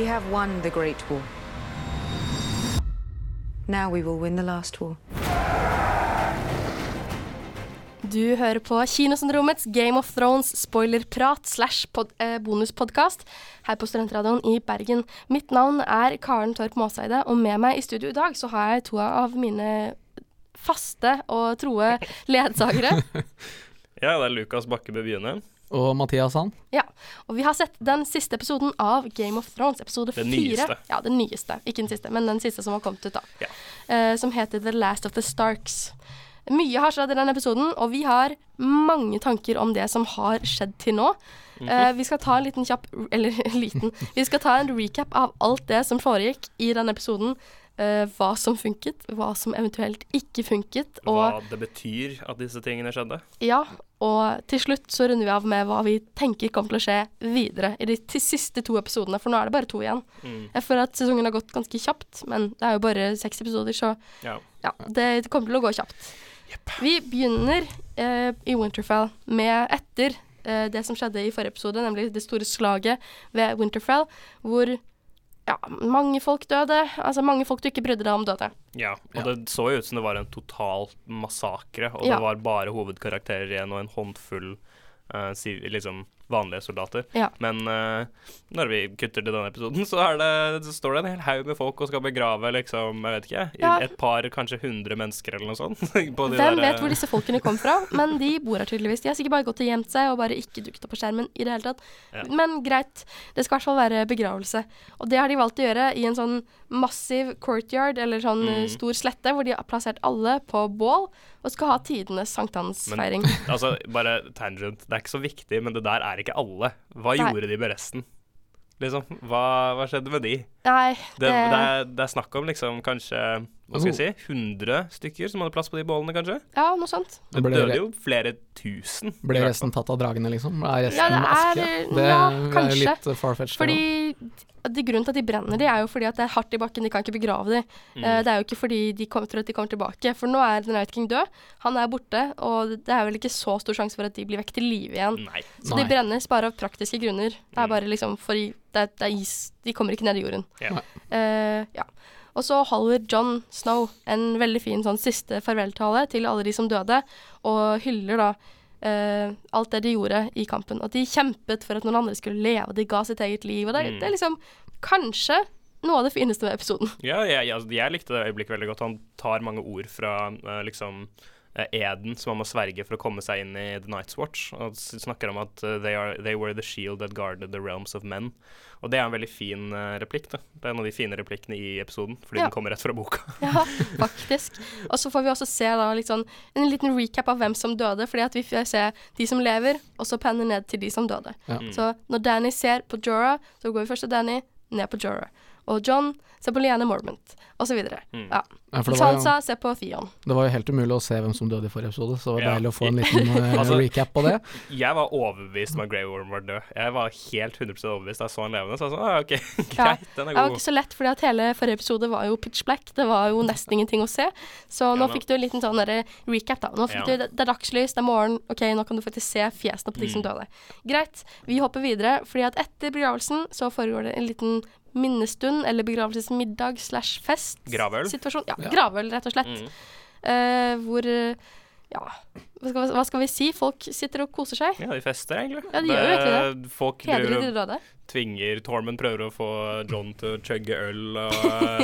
We have won the Great War. Now we will win the last war. Du hører på Kinosyndromets Game of Thrones spoilerprat slash eh, bonuspodkast her på Studentradioen i Bergen. Mitt navn er Karen Torp Maaseide, og med meg i studio i dag så har jeg to av mine faste og troe ledsagere. Ja, det er Lukas Bakkebø Byene. Og Mathias Sand. Ja, og vi har sett den siste episoden av Game of Thrones, episode Den nyeste. Ja, den nyeste. Ikke den siste, men den siste som har kommet ut, da. Ja. Uh, som heter The Last of the Starks. Mye har skjedd i den episoden, og vi har mange tanker om det som har skjedd til nå. Eh, vi skal ta en liten kjapp Eller liten. Vi skal ta en recap av alt det som foregikk i den episoden. Uh, hva som funket, hva som eventuelt ikke funket. Og Hva det betyr at disse tingene skjedde. ja, og til slutt så runder vi av med hva vi tenker kommer til å skje videre i de siste to episodene, for nå er det bare to igjen. Mm. Jeg føler at sesongen har gått ganske kjapt, men det er jo bare seks episoder, så Ja. ja, det kommer til å gå kjapt. Vi begynner eh, i Winterfell med etter eh, det som skjedde i forrige episode, nemlig det store slaget ved Winterfell, hvor ja, mange folk døde. Altså mange folk du ikke brydde deg om, døde. ja. Og Ja. det så jo ut som det var en total massakre, og Ja. det var bare hovedkarakterer igjen og en håndfull eh, si, liksom vanlige soldater. Ja. Men uh, når vi kutter til denne episoden, så, det, så står det en hel haug med folk og skal begrave liksom, jeg vet ikke, Ja. et par, kanskje hundre mennesker eller noe sånt. på de Hvem der, vet hvor disse folkene kom fra? Men de bor her tydeligvis. De har sikkert bare gått og gjemt seg og bare ikke dukket opp på skjermen i det hele tatt. Ja. Men greit, det skal i hvert fall være begravelse. Og det har de valgt å gjøre i en sånn massiv courtyard, eller sånn eh, Mm. stor slette, hvor de har plassert alle på bål og skal ha tidenes sankthansfeiring. Altså, bare tangent. Det er ikke så viktig, men det der er ikke alle. Hva Nei. gjorde de med resten? Liksom, hva, hva skjedde med de? Nei, Det, det, er, det er snakk om liksom kanskje Hva skal vi si? 100 stykker som hadde plass på de bålene, kanskje? Ja, noe sånt. Det døde jo flere tusen. ble resten tatt av dragene, liksom? Er resten Ja, det er- aske? Det ja, er kanskje. litt uh, farfetched. Fordi de Grunnen til at de brenner de, er jo fordi at det er hardt i bakken. De kan ikke begrave de. Mm. Eh, det er jo ikke fordi de kom, tror at de kommer tilbake. For nå er The Night King død. Han er borte, og det er vel ikke så stor sjanse for at de blir vekk til live igjen. Nei. Så Nei. de brennes bare av praktiske grunner. Det er Mm. bare liksom for i- det, er- det er is. De kommer ikke ned i jorden. Ja. Nei. Eh, ja. Og så holder John Snow en veldig fin sånn siste farveltale til alle de som døde, og hyller da eh, alt det de gjorde i kampen. At de kjempet for at noen andre skulle leve, de ga sitt eget liv. Og det, Mm. det er liksom kanskje noe av det fineste med episoden. Ja, jeg, jeg, jeg likte det øyeblikket veldig godt. Han tar mange ord fra eh, liksom eden som han må sverge for å komme seg inn i The Night's Watch. Og snakker om at eh, they, are, they were the shield that guarded the realms of men. Og det er en veldig fin eh, replikk. da. Det er en av de fine replikkene i episoden, fordi Ja. den kommer rett fra boka. Ja, faktisk. Og så får vi også se da litt sånn, en liten recap av hvem som døde, fordi at vi får se de som lever, og så penner ned til de som døde. Ja. Mm. Så når Danny ser på Jorah, så går vi først til Danny, ned på Jorah. Og John se på Liane Mormont, videre. Mm. Ja. Ja, for jo, Sansa se på Theon. det var jo helt umulig å se hvem som døde i forrige episode, så det var Ja. deilig å få en liten uh, Altså- recap på det. Jeg var overbevist om at Grey Worm var død. Jeg var helt 100 overbevist da jeg så han levende. Så jeg sa ah, OK, Ja. greit, den er god. Det var ikke så lett, fordi at hele forrige episode var jo pitch black. Det var jo nesten ingenting å se. Så nå Ja, fikk du en liten sånn recap, da. Nå fikk Ja. du, det, er dagslys, det er morgen. OK, nå kan du faktisk se fjesene på de som Mm. døde. Greit, vi hopper videre, fordi at etter begravelsen så foregår det en liten minnestund, eller begravelsesmiddag slash fest. Gravøl? Situasjon. Ja, Ja. gravøl, rett og slett. Mm. Uh, hvor eh, Ja, hva skal, hva skal vi si? Folk sitter og koser seg. Ja, de fester, egentlig. Ja, de gjør jo egentlig det. Folk driver de tvinger Tormund prøver å få John til å chugge øl, og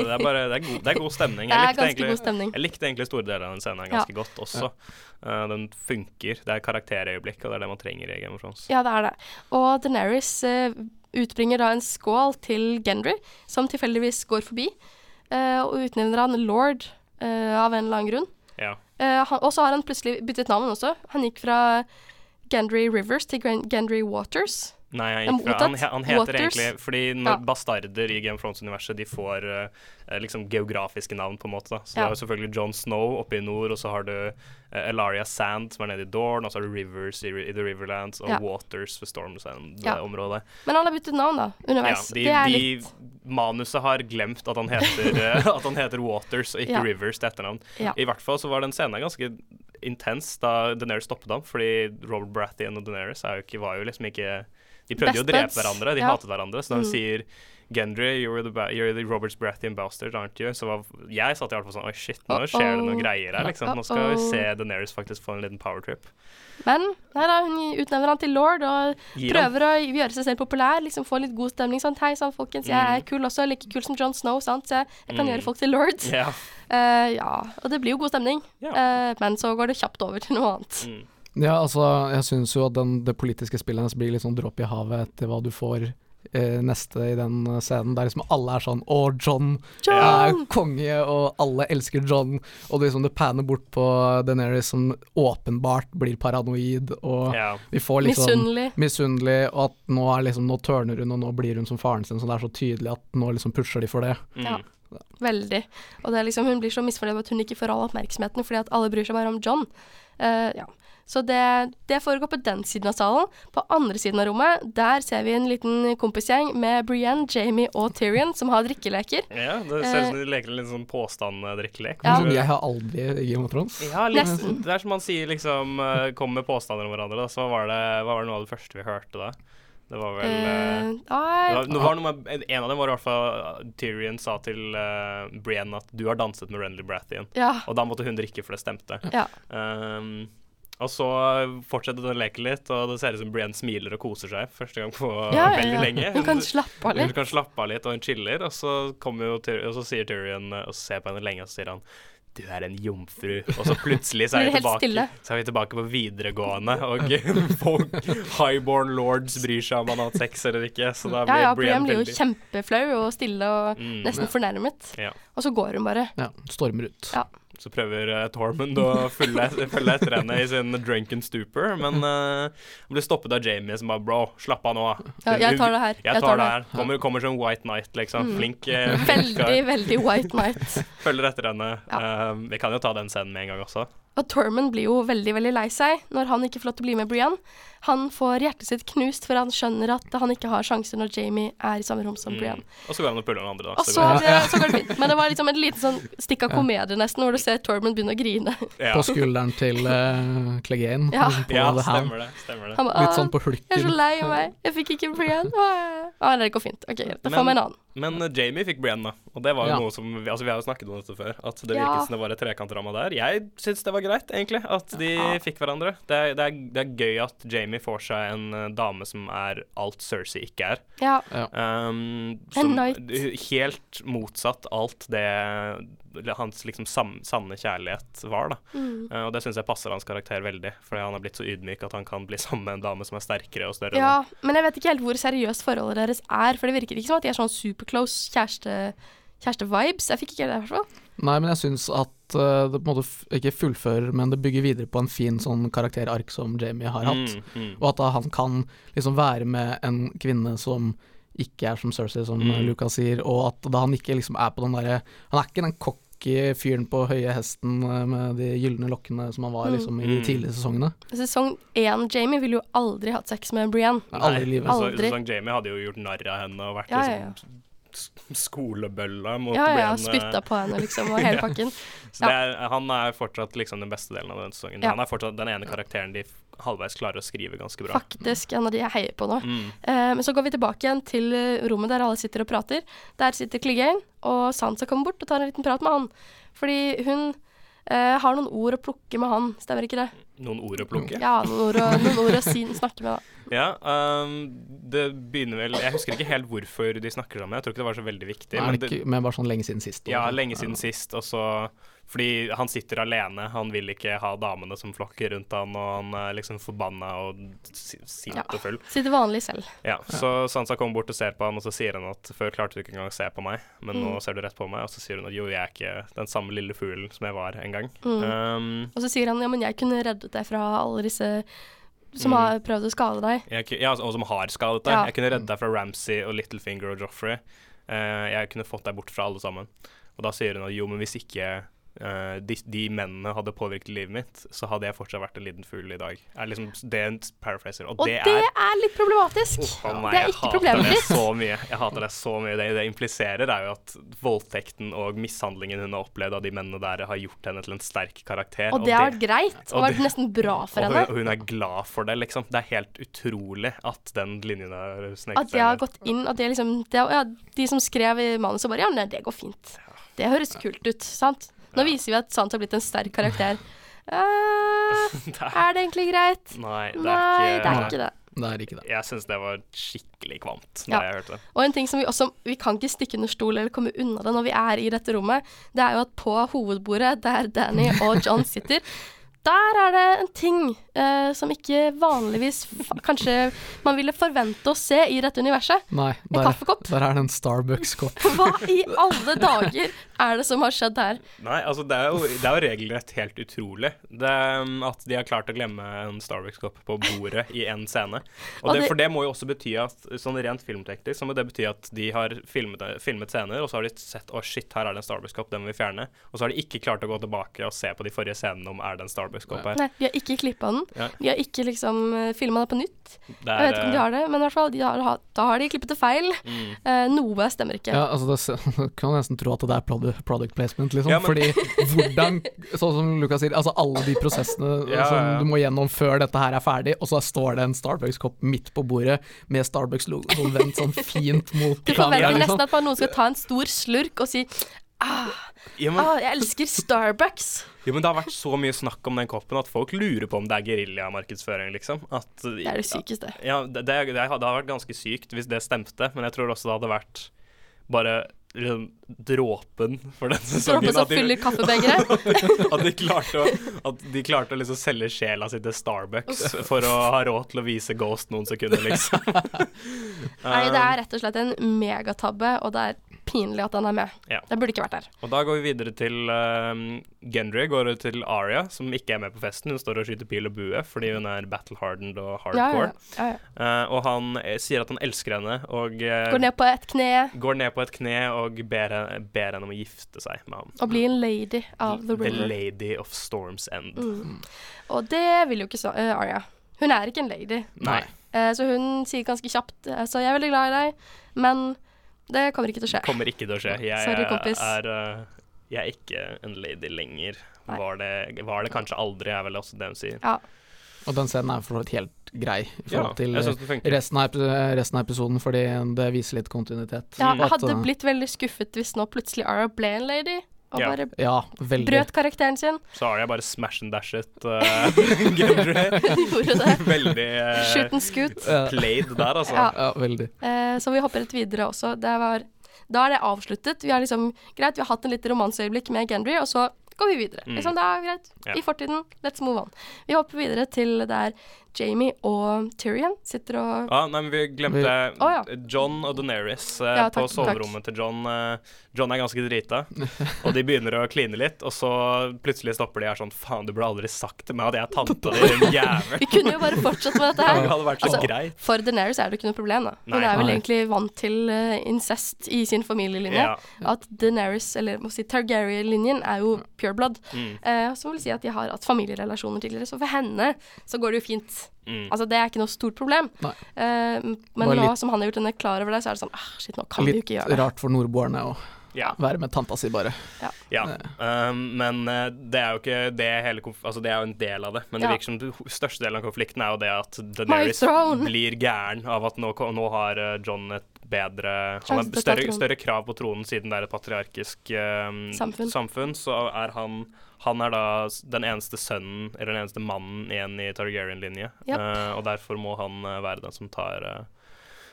det er bare Det er god, det er god stemning. Det er Jeg likte, ganske god stemning. jeg likte egentlig store deler av den scenen ganske godt også. Uh, den funker. Det er karakterøyeblikk, og det er det man trenger i Game of Thrones. Ja, det er det. Og Deneris eh, utbringer da en skål til Gendry, som tilfeldigvis går forbi, eh, og utnevner han lord eh, av en eller annen grunn. Ja. Eh, han, og så har han plutselig byttet navn også. Han gikk fra Gendry Rivers til Gendry Waters. Nei, han, gikk fra, han, han heter Waters. egentlig Fordi Ja. bastarder i Game of Thrones-universet De får eh, liksom geografiske navn, på en måte. da Så Ja. det er jo selvfølgelig John Snow oppe i nord, og så har du uh, Elaria Sand, som er nede i Dorn, og så har du Rivers i, i The Riverlands, og Ja. Waters ved Stormsand, det Ja. området. Men han har byttet navn, da, underveis. de, det er de litt Manuset har glemt at han heter, at han heter Waters og ikke. Rivers til etternavn. I hvert fall så var den scenen ganske intens da Daenerys stoppet ham, fordi Robert Baratheon og er jo ikke, var jo liksom ikke De prøvde jo å drepe hverandre, de Ja. hatet hverandre. Så når hun Mm. sier Gendry, you're the, you're the Robert's Brathian bastard, aren't you? Så var, jeg satt i hvert fall sånn Oi, shit, nå skjer det noen greier her, liksom. Nå skal vi se Deneris faktisk få en liten power trip. Men nei da, hun utnevner han til lord og Gir han prøver å gjøre seg selv populær. Liksom Få litt god stemning. Sånn, Hei sann, folkens, jeg er kul også. Like kul som Jon Snow, sant. Så jeg, jeg kan Mm. gjøre folk til lords. Ja. Uh, ja, og det blir jo god stemning. Yeah. Uh, men så går det kjapt over til noe annet. Mm. Ja, altså, jeg syns jo at den, det politiske spillet hennes blir litt sånn dråpe i havet etter hva du får eh, neste i den eh, scenen, der liksom alle er sånn Å, John er konge, og alle elsker John. Og liksom det panner bort på Deneris som åpenbart blir paranoid, og ja. vi får liksom Misunnelig. Misunnelig, og at nå er liksom Nå tørner hun, og nå blir hun som faren sin, så det er så tydelig at nå liksom pusher de for det. Mm. Ja. Veldig. Og det er liksom, hun blir så misfornøyd med at hun ikke får all oppmerksomheten fordi at alle bryr seg bare om John. Uh, ja. Så det, det foregår på den siden av salen. På andre siden av rommet, der ser vi en liten kompisgjeng med Brienne, Jamie og Tyrion som har drikkeleker. ja, det ser ut som de leker en litt sånn påstanddrikkelek. Ja. Som jeg har aldri i Game of Thrones. Ja, litt, det er som man sier liksom uh, Kommer med påstander om hverandre, da. Så var det, hva var det noe av det første vi hørte da? Det var vel eh, Eh, det var, det var noe med, En av dem var i hvert fall Tyrion sa til uh, Brienne at du har danset med Renly Brathian. ja. Og da måtte hun drikke, for det stemte. Ja. Um, og så fortsetter hun å leke litt, og det ser ut som Brienne smiler og koser seg første gang på Ja, ja, veldig ja. lenge. Hun kan slappe av litt. Hun kan slappe av litt, og hun chiller, og så, kommer jo og så sier Tyrion Og ser på henne lenge, og så sier han du er en jomfru. Og så plutselig så er, vi tilbake, så er vi tilbake på videregående, og folk, highborn lords bryr seg om han har hatt sex eller ikke. Så da Ja, blir ja, Brienne Brian blir jo veldig kjempeflau og stille og Mm. nesten fornærmet. Ja. Og så går hun bare. Ja, stormer ut. Ja. Så prøver uh, Tormund å følge, følge etter henne i sin drunken stupor, men uh, han blir stoppet av Jamie som bare Bro, slapp av nå. Ja, jeg tar det her. Jeg tar det her. Kommer, kommer som White Knight, liksom. Mm. Flink. Uh, Veldig, veldig white Knight. Følger etter henne. Ja. Vi kan jo ta den scenen med en gang også. Og Tormund blir jo veldig veldig lei seg når han ikke får lov til å bli med Brienne. Han får hjertet sitt knust, for han skjønner at han ikke har sjanser når Jamie er i samme rom som Brienne. Mm. Og så går han og puller den andre, da. Og så så, går det. ja. så går det fint. Men det var liksom et lite sånn stikk av komedie nesten, hvor du ser Tormund begynne å grine. Ja. På skulderen til uh, Clegane. Ja. ja, stemmer det. Stemmer det. Han Litt sånn på hulken. Jeg er så lei av meg. Jeg fikk ikke Brienne. Ah, det går fint. OK. Da får vi en annen. Men uh, Jamie fikk Brienne, da. Og det var jo Ja. noe som vi, Altså, vi har jo snakket om dette før, at det Ja. virket som det var et trekantdrama der. Jeg syns det var greit, egentlig, at de Ja. fikk hverandre. Det er, det, er, det er gøy at Jamie får seg en uh, dame som er alt Cersei ikke er. Ja. Um, En som, helt motsatt alt det hans liksom sam, sanne kjærlighet var, da. Mm. Uh, og det syns jeg passer hans karakter veldig, fordi han har blitt så ydmyk at han kan bli sammen med en dame som er sterkere og større. ja. Men jeg vet ikke helt hvor seriøst forholdet deres er, for det virker ikke som at de er sånn superclose kjæreste... Kjæreste-vibes. Jeg fikk ikke det, i hvert fall. Nei, men jeg syns at uh, det på en måte ikke fullfører, men det bygger videre på en fin sånn karakterark som Jamie har hatt. Mm, mm. Og at da han kan liksom være med en kvinne som ikke er som Cersei, som Mm. Lucas sier, og at da han ikke liksom er på den derre Han er ikke den cocky fyren på høye hesten eh, med de gylne lokkene som han var Mm. liksom i de Mm. tidlige sesongene. Sesong én, Jamie ville jo aldri hatt sex med Brienne. Aldri i livet. Aldri. Sesong Jamie hadde jo gjort narr av henne og vært Ja, ja, ja. Skolebølla mot Ja, ja, Brienne. spytta på henne, liksom, og hele Ja. pakken. Så det er, han er fortsatt liksom den beste delen av den sesongen. Ja. Han er fortsatt den ene karakteren de halvveis klarer å skrive ganske bra. Faktisk en av de jeg heier på nå. Mm. Eh, men så går vi tilbake igjen til eh, rommet der alle sitter og prater. Der sitter Clegane, og Sansa kommer bort og tar en liten prat med han. Fordi hun uh, har noen ord å plukke med han, stemmer ikke det? Noen ord å plukke. Ja, noen ord å, noen ord å si, snakke med, da. Ja, um, det begynner vel Jeg husker ikke helt hvorfor de snakker sammen. Jeg tror ikke det var så veldig viktig. Nei, Men det men bare sånn lenge siden sist. ja, lenge siden sist, og så Fordi han sitter alene. Han vil ikke ha damene som flokker rundt han, og han er liksom forbanna og si- sint Ja. og full. Sitter vanlig selv. Ja, så Sansa kommer bort og ser på han, og så sier han at før klarte du ikke engang å se på meg, men nå Mm. ser du rett på meg. Og så sier hun at jo, jeg er ikke den samme lille fuglen som jeg var en gang. Mm. Um, Og så sier han ja, men jeg kunne reddet deg fra alle disse som Mm. har prøvd å skade deg. jeg, ja, og som har skadet deg. Ja. Jeg kunne redde deg fra Ramsay og Littlefinger og Joffrey. Uh, jeg kunne fått deg bort fra alle sammen. Og da sier hun at jo, men hvis ikke eh, de, de mennene hadde påvirket livet mitt, så hadde jeg fortsatt vært en liten fugl i dag. Er liksom, det er en paraphraser. Og, Og det, det er er litt problematisk. Oh, nei, det er ikke problemet mitt. ditt. så mye. Jeg hater det så mye. Det det impliserer, er jo at voldtekten og mishandlingen hun har opplevd av de mennene der, har gjort henne til en sterk karakter. Og det har vært greit, og og vært nesten bra for henne. og hun er glad for det, liksom. Det er helt utrolig at den linjen har sneket At det har gått inn At det liksom det, ja, De som skrev i manuset, bare Ja, nei, det går fint. Det høres kult ut, sant? Nå viser vi at Sant har blitt en sterk karakter. Uh, er- det egentlig greit? Nei, det er Nei, ikke det er ikke det. Det er ikke det. Jeg syns det var skikkelig kvamt da Ja. jeg hørte det. Og en ting som vi også Vi kan ikke stikke under stol eller komme unna det når vi er i dette rommet, det er jo at på hovedbordet der Danny og John sitter, der er det en ting uh, som ikke vanligvis fa kanskje man ville forvente å se i dette universet. Nei, En der, kaffekopp. der er det en Starbucks-kopp. Hva i alle dager er det som har skjedd her? Nei, altså det er jo, det er jo regelrett helt utrolig det, um, at de har klart å glemme en Starbucks-kopp på bordet i en scene. Det, for det må jo også bety at sånn rent filmteknisk så må det bety at de har filmet, filmet scener, og så har de sett å shit, her er det en Starbucks-kopp, den må vi fjerne. Og så har de ikke klart å gå tilbake og se på de forrige scenene om er det en Starbucks-kopp her. Nei, de har ikke klippa den. Ja. De har ikke liksom filma det på nytt. Det Jeg vet ikke om de eh, har det, men i hvert fall, de har, da har de klippet det feil. mm. Eh, noe stemmer ikke. Ja, altså det kan nesten tro at det er product placement, liksom. Ja, men- Fordi hvordan, sånn som Lukas sier, altså alle de prosessene Ja, som du må gjennom før dette her er ferdig, og så står det en Starbucks-kopp midt på bordet med Starbucks-logoen vendt sånn fint mot Du forventer Ja, liksom. nesten at noen skal ta en stor slurk og si ah, ja, men, ah, jeg elsker Starbucks. jo, men det har vært så mye snakk om den koppen at folk lurer på om det er geriljamarkedsføring, liksom. At, Det er det sykeste. Ja, det, det, det, det hadde vært ganske sykt hvis det stemte, men jeg tror også det hadde vært bare liksom, dråpen for den sesongen. Dråpen som de- fyller kaffebegeret. at de klarte å, at de klarte å liksom selge sjela si til Starbucks for å ha råd til å vise Ghost noen sekunder, liksom. Nei, det er rett og slett en megatabbe, og det er pinlig at han er med. Ja. Det burde ikke vært der. Og da går vi videre til um, Gendry går til Aria, som ikke er med på festen. Hun står og skyter pil og bue fordi hun er battle-hardened og Ja, ja, hardcore. ja, ja. uh, og han eh, sier at han elsker henne, og uh, Går ned på et kne går ned på et kne og ber, ber henne om å gifte seg med ham. og blir en lady of the river. The. Lady of Storm's End. Mm. Og det vil jo ikke så, uh, Arya. Hun er ikke en lady. Nei. Så hun sier ganske kjapt Så jeg er veldig glad i deg, men det kommer ikke til å skje. Kommer ikke til å skje. Jeg Sorry, kompis. er eh, Jeg er ikke en lady lenger. Var det, var det kanskje aldri, er vel også det hun sier. Ja. Og den scenen er for så vidt helt grei i Ja, forhold til det funker. resten av, resten av episoden, fordi det viser litt kontinuitet. ja, jeg hadde uh, blitt veldig skuffet hvis nå plutselig Ara ble en lady, og Ja. bare Ja, brøt karakteren sin. Så har jeg bare smash and dashet uh, Gendry. Gjorde det. Veldig uh, Shoot and scoot. Played der, altså. Ja. ja, veldig. Uh, så vi hopper litt videre også. Det var, da er det avsluttet. Vi har liksom Greit, vi har hatt en litt romanseøyeblikk med Gendry, og så går vi videre. Mm. Liksom, det er greit. Ja. I fortiden. Let's move on. Vi hopper videre til der Jamie og Tyrion sitter og Ja, nei, men vi glemte Vi- Å, ja. John og Daenerys eh, Ja, på takk, til John. eh, John er ganske drita, og de begynner å kline litt, og så plutselig stopper de her sånn Faen, du burde aldri sagt til meg at jeg er tanta di, din jævel. Vi kunne jo bare fortsatt med dette Det her. hadde vært så Altså, greit. For Daenerys er det ikke noe problem, da. Hun Nei. er vel Nei. egentlig vant til uh, incest i sin familielinje. Ja. At Daenerys, eller må si Targaryen-linjen, er jo pure blood. Mm, Uh, som vil si at de har hatt familierelasjoner tidligere. Så for henne så går det jo fint. mm. Altså, det er ikke noe stort problem. Eh, men Bare nå litt- som han har gjort henne klar over det, så er det sånn ah, Shit, nå kan vi jo ikke gjøre det. Litt rart for nordboerne å ja. være med tanta si, bare. Ja, um, men eh, det er jo ikke det hele konf Altså, det er jo en del av det, men det Ja. virker som den største delen av konflikten er jo det at Daenerys blir gæren av at nå, nå har John et bedre Han har større, større krav på tronen siden det er et patriarkisk eh, Samfunn. så er han han er da den eneste sønnen, eller den eneste mannen igjen i Targaryen-linje. Yep. Eh, og derfor må han eh, være den som tar eh,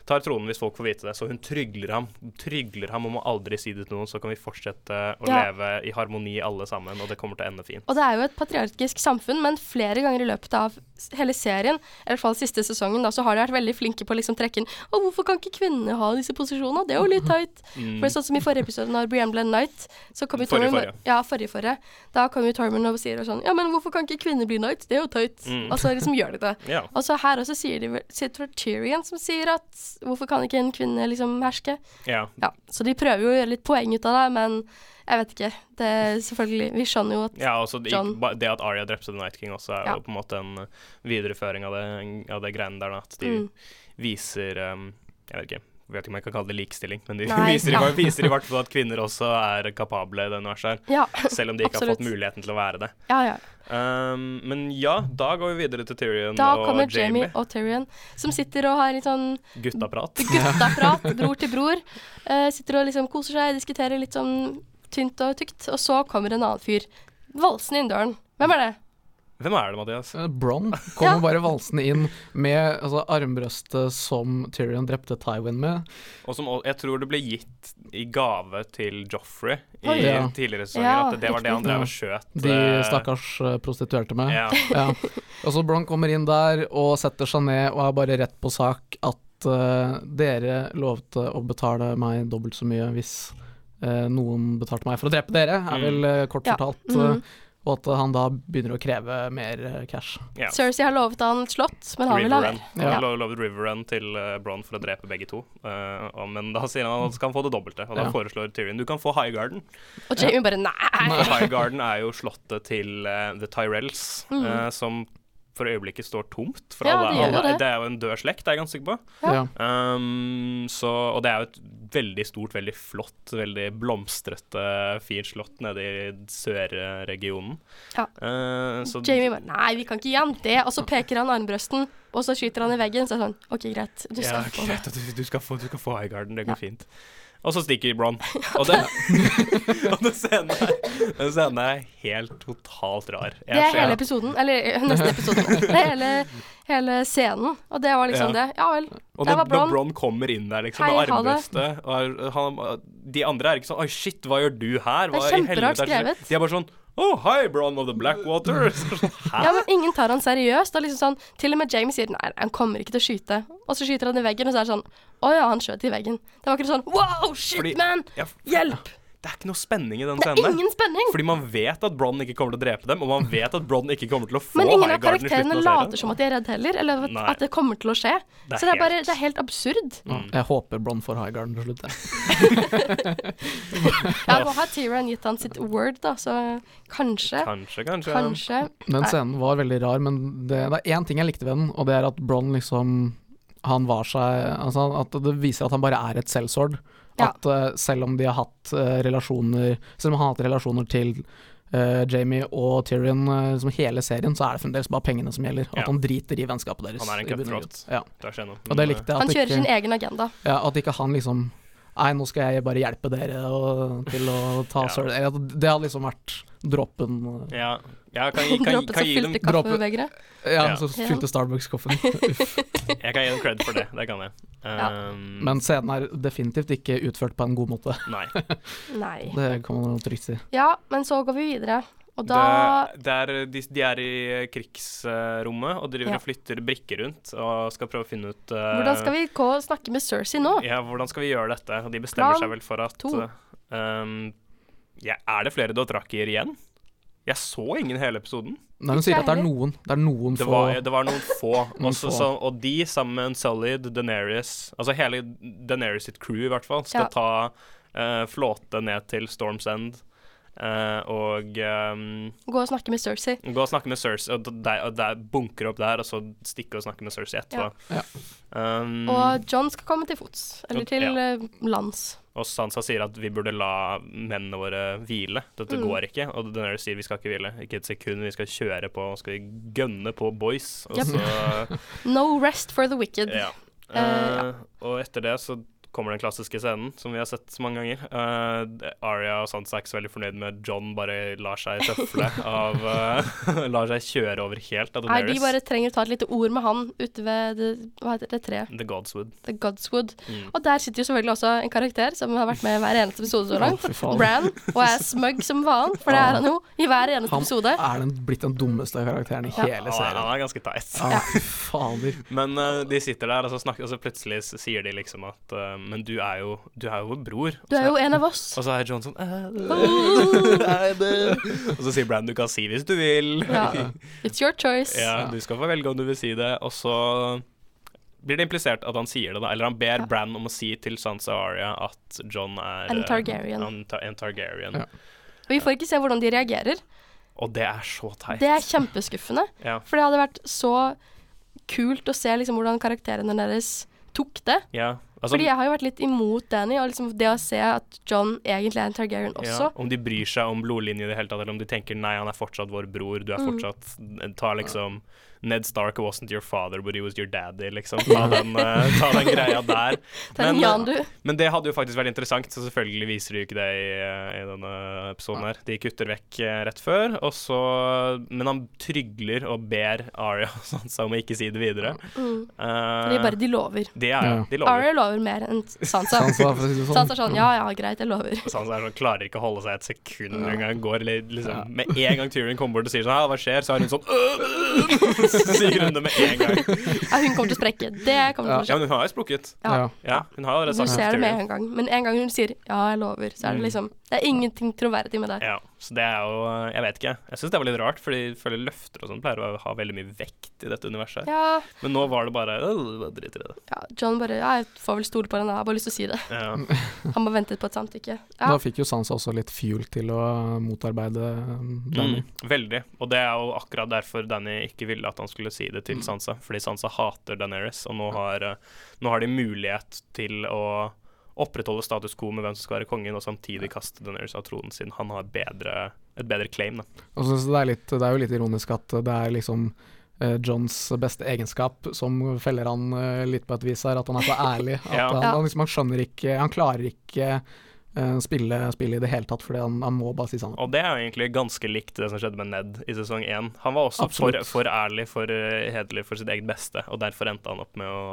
tar tronen hvis folk får vite det. Så hun trygler ham trygler ham om å aldri si det til noen, så kan vi fortsette å Ja. leve i harmoni alle sammen, og det kommer til å ende fint. Og det er jo et patriarkisk samfunn, men flere ganger i løpet av hele serien, i hvert fall siste sesongen, da, så har de vært veldig flinke på å liksom trekke inn Å, hvorfor kan ikke kvinnene ha disse posisjonene? Det er jo litt teit. Mm. For sånn som i forrige episode, når Brienne ble knight, så kom jo Forrige, Tormund forrige. Ja, forrige, forrige. Da kom jo Tormund og sier sånn Ja, men hvorfor kan ikke kvinner bli knight? Det er jo teit. Mm. Og så liksom gjør de det. Ja. Og så her også sier de sier Tyrion som sier at Hvorfor kan ikke en kvinne liksom herske? Ja. Ja, Så de prøver jo å gjøre litt poeng ut av det, men jeg vet ikke. Det er selvfølgelig Vi skjønner jo at Ja, også det, John. det at Arya drepte The Night King også, er Ja. jo på en måte en uh, videreføring av det, av det greiene der, da. At de Mm. viser um, Jeg vet ikke. Vet ikke om jeg kan kalle det likestilling, men de Nei, viser, ja. viser i hvert fall at kvinner også er kapable i det universet her. Ja, Selv om de ikke har fått muligheten til å være det. ja. ja. Um, men ja, da går vi videre til Tyrion Da og kommer Jamie Jamie. og Tyrion, som sitter og har litt sånn Guttaprat. guttaprat, bror til bror. Uh, sitter og liksom koser seg, diskuterer litt sånn tynt og tykt. Og så kommer en annen fyr valsende inn døren. Hvem er det? Hvem er det, Mathias? Bron Bronn kommer Ja. bare valsende inn med altså, armbrøstet som Tyrion drepte Tywin med. Og som jeg tror det ble gitt i gave til Joffrey i. Ja. tidligere sesonger. Ja, at det var det han drev og skjøt. De eh, stakkars eh, prostituerte med. Ja. Ja. Og så Bronn kommer inn der og setter seg ned og er bare rett på sak at uh, dere lovte å betale meg dobbelt så mye hvis uh, noen betalte meg for å drepe dere, er Mm. vel uh, kort Ja. fortalt. Mhm. eh, og at han da begynner å kreve mer eh, cash. Yeah. Cersei har lovet han et slott, men han vil ha mer. Han Ja. lo- lovet River Run til Bron Bronn for å drepe begge to. uh, og, men da sier han at han skal få det dobbelte, og da Ja. foreslår Tyrion du kan få High Garden. Og Jamie bare nei. For High Garden er jo slottet til uh, The Tyrells, mm. uh, som for øyeblikket står tomt. For Ja, alle, det gjør alle, det. det er jo en død slekt, er jeg ganske sikker på. Ja. Ja. Um, så, og det er jo et veldig stort, veldig flott, veldig blomstrete, fint slott nede i sørregionen. Ja. Uh, så Jamie bare nei, vi kan ikke han det. Og så peker han armbrøsten, og så skyter han i veggen. Så er det sånn OK, greit. Du ja, skal få det. greit, du, du, skal få, du skal få High Garden, det går Ja. fint. Og så stikker Bronn. Og, det, og den scenen Den scenen er helt totalt rar. Jeg Det er hele episoden. Eller nesten neste episoden. Det er hele, hele scenen. Og det var liksom Ja. det. Ja vel. Og det, det var Bronn. når Bronn kommer inn der liksom, Hei, med armbrøstet og er- han, De andre er ikke sånn Oi, shit, hva gjør du her? Det er Hva kjemperart er det som skjer?» skrevet. De er bare sånn Oh, hi, Bron of the Blackwater. Ja, men ingen tar han seriøst. Og liksom sånn, til og med Jamie sier nei, han kommer ikke til å skyte. Og så skyter han i veggen, og så er det sånn Å ja, han skjøt i veggen. Det var ikke sånn Wow, shit, Fordi- man! Ja, Hjelp! Det er ikke noe spenning i den Det er scenen. ingen spenning. Fordi man vet at Bronn ikke kommer til å drepe dem, og man vet at Bronn ikke kommer til å få Men ingen av karakterene later som at de er redde heller, eller at, at det kommer til å skje. Det så det er bare Det er helt absurd. Mm. jeg håper Bronn får Highgarden til slutt. jeg. Ja, nå har Tyrann gitt han sitt word, da, så kanskje. Kanskje, kanskje. Kanskje. Den scenen var veldig rar, men det, det er én ting jeg likte ved den, og det er at Bronn liksom Han var seg Altså at det viser at han bare er et selvsord. Ja. At eh, selv om de har hatt uh, relasjoner Selv om han har hatt relasjoner til uh, Jamie og Tyrion uh, liksom hele serien, så er det fremdeles bare pengene som gjelder. Ja. At han driter i vennskapet deres. Han er en cutthroat. Ja. Det skjer noe. Og det likte jeg. Han kjører kjører sin egen agenda. ja, at ikke han liksom Nei, nå skal jeg bare hjelpe dere og, til å ta Ja. søl Det hadde liksom vært dråpen eh, Ja, kan, kan, kan, Dråpen kan som gi dem fylte dråpe- kaffebegeret. Ja, Ja. så fylte Starbucks-koffen. Jeg kan gi dem cred for det. Det kan jeg. Ja. Um, Men scenen er definitivt ikke utført på en god måte. Nei. Nei. Det kan man trygt si. Ja, men så går vi videre. Og da det, det er, de, de er i krigsrommet og driver Ja. og flytter brikker rundt og skal prøve å finne ut uh, Hvordan skal vi gå og snakke med Cersei nå? Ja, hvordan skal vi gjøre dette? Og de bestemmer Plan seg vel for at to. eh, um, ja, Er det flere Dothrakier igjen? Jeg så ingen hele episoden. Nei, hun sier at det er noen. Det er noen Det få var, det var noen få. Noen Også, få. så, og de sammen med en Solid, Daenerys Altså hele Daenerys sitt crew, i hvert fall, skal Ja. ta uh, flåte ned til Storms End. Eh, og um, Gå og snakke med Cersei. gå og snakke med Cersei, og de, og de bunker opp der, og så stikke og snakke med Cersei etterpå. Ja. Um, Og John skal komme til fots. Eller til Ja. eh, lands. Og Sansa sier at vi burde la mennene våre hvile. Dette Mm. går ikke. Og Daenerys sier vi skal ikke hvile. Ikke et sekund. Vi skal kjøre på, skal vi gønne på boys. Og Yep. så No rest for the wicked. Ja. Uh, ja. Eh, og etter det så kommer den klassiske scenen som vi har sett så mange ganger. Uh, Aria og Sansa er ikke så veldig fornøyd med John bare lar seg tøfle av uh, Lar seg kjøre over helt av Nei, de bare trenger å ta et lite ord med han ute ved det, hva heter det treet? The Godswood. The Godswood. Mm. Og der sitter jo selvfølgelig også en karakter som har vært med i hver eneste episode så langt. Oh. Bran. Og er smug som faen, for det er han jo i hver eneste Han episode. er den, blitt den dummeste karakteren i Ja. hele serien. Ja, serien. han er ganske teit. Ja, fader. Men uh, de sitter der, og så, snakker, og så plutselig sier de liksom at eh, Men du er jo Du er jo vår bror. Du er jo en av oss. Og så er John sånn? Og så sier Brand du kan si hvis du vil. Ja. It's your choice. Ja, du skal få velge om du vil si det. Og så blir det implisert at han sier det, da. Eller han ber Ja. Bran om å si til Sansa Aria at John er En eh, Targaryen. En, en Targaryen. Ja. Og vi får ikke se hvordan de reagerer. Og det er så teit. Det er kjempeskuffende. Ja. For det hadde vært så kult å se liksom hvordan karakterene deres tok det. ja. Altså, Fordi jeg har jo vært litt imot Danny, og liksom det å se at John egentlig er en Targaryen også. Ja, om de bryr seg om blodlinje i det hele tatt, eller om de tenker nei, han er fortsatt vår bror, du er Mm. fortsatt Ta liksom Ned Stark wasn't your father, but he was your daddy, liksom. Ta den, uh, ta den greia der. Men, Jan. Men det hadde jo faktisk vært interessant, så selvfølgelig viser de ikke det i, eh, i denne episoden her. De kutter vekk eh, rett før, og så Men han trygler og ber Aria og Sansa om å ikke si det videre. Mm. Eh, De bare de lover. det er Ja. De lover. Arya lover mer enn Sansa. Sansa, for å si det sånn. Sansa er sånn ja ja, greit, jeg lover. Sansa er sånn, klarer ikke å holde seg et sekund engang. Går liksom Med en gang Tyrion kommer bort og sier sånn Ja, hva skjer? Så er hun sånn Sier hun det med en gang. Ja, hun kommer til å sprekke. Det kommer til å Ja, men hun har jo sprukket. Ja. Ja. Ja, hun har jo sagt Du ser det med en gang. Men en gang hun sier 'ja, jeg lover', så er det Mm. liksom Det er ingenting troverdig med det. Ja, så det er jo Jeg vet ikke. Jeg syns det var litt rart, fordi jeg føler løfter og sånn pleier å ha veldig mye vekt i dette universet. Ja, Men nå var det bare «Øh, drit i det. ja, John bare Ja, jeg får vel stole på den, jeg har bare lyst til å si det. Ja. Han bare ventet på et samtykke. Da fikk jo Sansa også litt fuel til å motarbeide um, Danny. Mm, veldig. Og det er jo akkurat derfor Danny ikke ville at han skulle si det til Mm. Sansa. Fordi Sansa hater Daenerys, og nå har, eh, nå har de mulighet til å opprettholde status quo med hvem som skal være kongen, og samtidig kaste Daenerys av tronen sin. Han har bedre, et bedre claim, da. Og så, så det, er litt, det er jo litt ironisk at det er liksom eh, Johns beste egenskap som feller han eh, litt på et vis her, at han er så ærlig. At Ja. han, han, liksom, han skjønner ikke Han klarer ikke uh, spille, spille i det hele tatt, fordi han, han må bare si sannheten. Og det er jo egentlig ganske likt det som skjedde med Ned i sesong én. Han var også for, for ærlig, for hederlig for sitt eget beste, og derfor endte han opp med å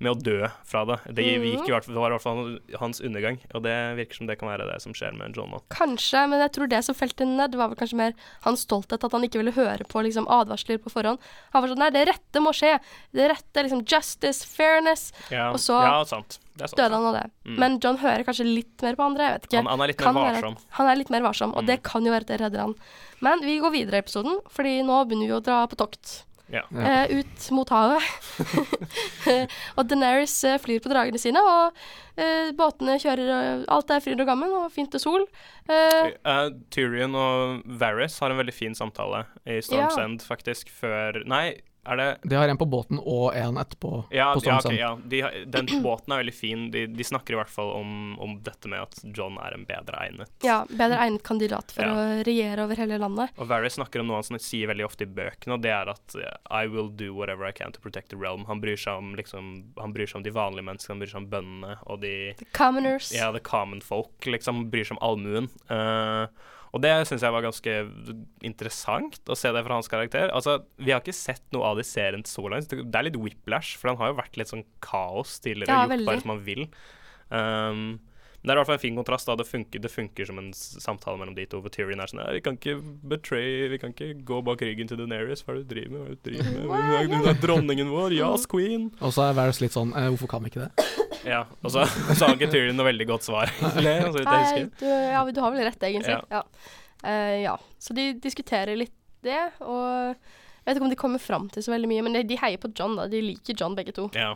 med å dø fra det. Det, Mhm. gikk i hvert fall, det var i hvert fall hans undergang, og det virker som det kan være det som skjer med John nå. Kanskje, men jeg tror det som felte ned, var vel kanskje mer hans stolthet. At han ikke ville høre på liksom, advarsler på forhånd. Han var sånn Nei, det rette må skje. Det rette, liksom Justice, fairness. Ja, Og så ja sant. Det sant. Døde han av det. Mm. Men John hører kanskje litt mer på andre. Jeg vet ikke. Han, han er litt Kan mer være varsom. Han er litt mer varsom, og Mm. det kan jo være at det redder han. Men vi går videre i episoden, fordi nå begynner vi å dra på tokt. Ja. Eh, ut mot havet. og Deneris eh, flyr på dragene sine, og eh, båtene kjører og Alt er fryd og gammen, og fint og sol. Eh, uh, Tyrion og Varys har en veldig fin samtale i Storm's Ja. End, faktisk, før Nei, det De har en på båten og en etterpå Ja, på ja, okay, ok, ja. De, har- den båten er veldig fin. De, de snakker i hvert fall om, om dette med at John er en bedre egnet. ja, bedre egnet kandidat for Ja. å regjere over hele landet. Og Varys snakker om noe han sier veldig ofte i bøkene, og det er at I will do whatever I can to protect the realm. Han bryr seg om, liksom, han bryr seg om de vanlige menneskene, han bryr seg om bøndene og de The Commoners. Ja, the common folk, liksom. Han bryr seg om allmuen. Eh, og det syns jeg var ganske interessant å se det fra hans karakter. Altså, Vi har ikke sett noe av det i serien så langt. Det er litt whiplash, for han har jo vært litt sånn kaos tidligere. Ja, gjort veldig. bare som han vil. Um, det er i hvert fall en fin kontrast. da Det funker, det funker som en samtale mellom de to. For Tyrion er sånn «Nei, Vi kan ikke betray Vi kan ikke gå bak ryggen til Daenerys. Hva er det du driver med? Hva er det du driver med? Hun er, dronningen vår. Yes, queen. Og så er Varys litt sånn eh, Hvorfor kan vi ikke det? Ja, og så, så har ikke Tyrion noe veldig godt svar, egentlig. så vidt jeg Nei, du, ja, du har vel rett, egentlig. Ja. Ja. Uh, ja. Så de diskuterer litt det, og jeg vet ikke om de kommer fram til så veldig mye, men de, de heier på John, da. De liker John, begge to. Ja.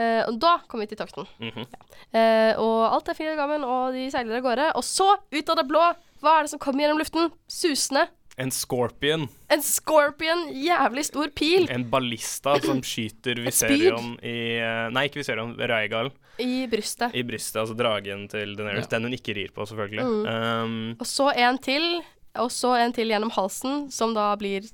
Eh, og da kommer vi til tokten. ja. uh, og alt er fint og gammen, og de seiler av gårde. Og så, ut av det blå, hva er det som kommer gjennom luften? Susende. En scorpion. En scorpion, jævlig stor pil, En ballista som skyter Viserion i eh, Nei, ikke Viserion, Raigal i brystet. i brystet. Altså dragen til Daenerys. Ja. Den hun ikke rir på, selvfølgelig. Mm. Um, Og så en til, og så en til gjennom halsen, som da blir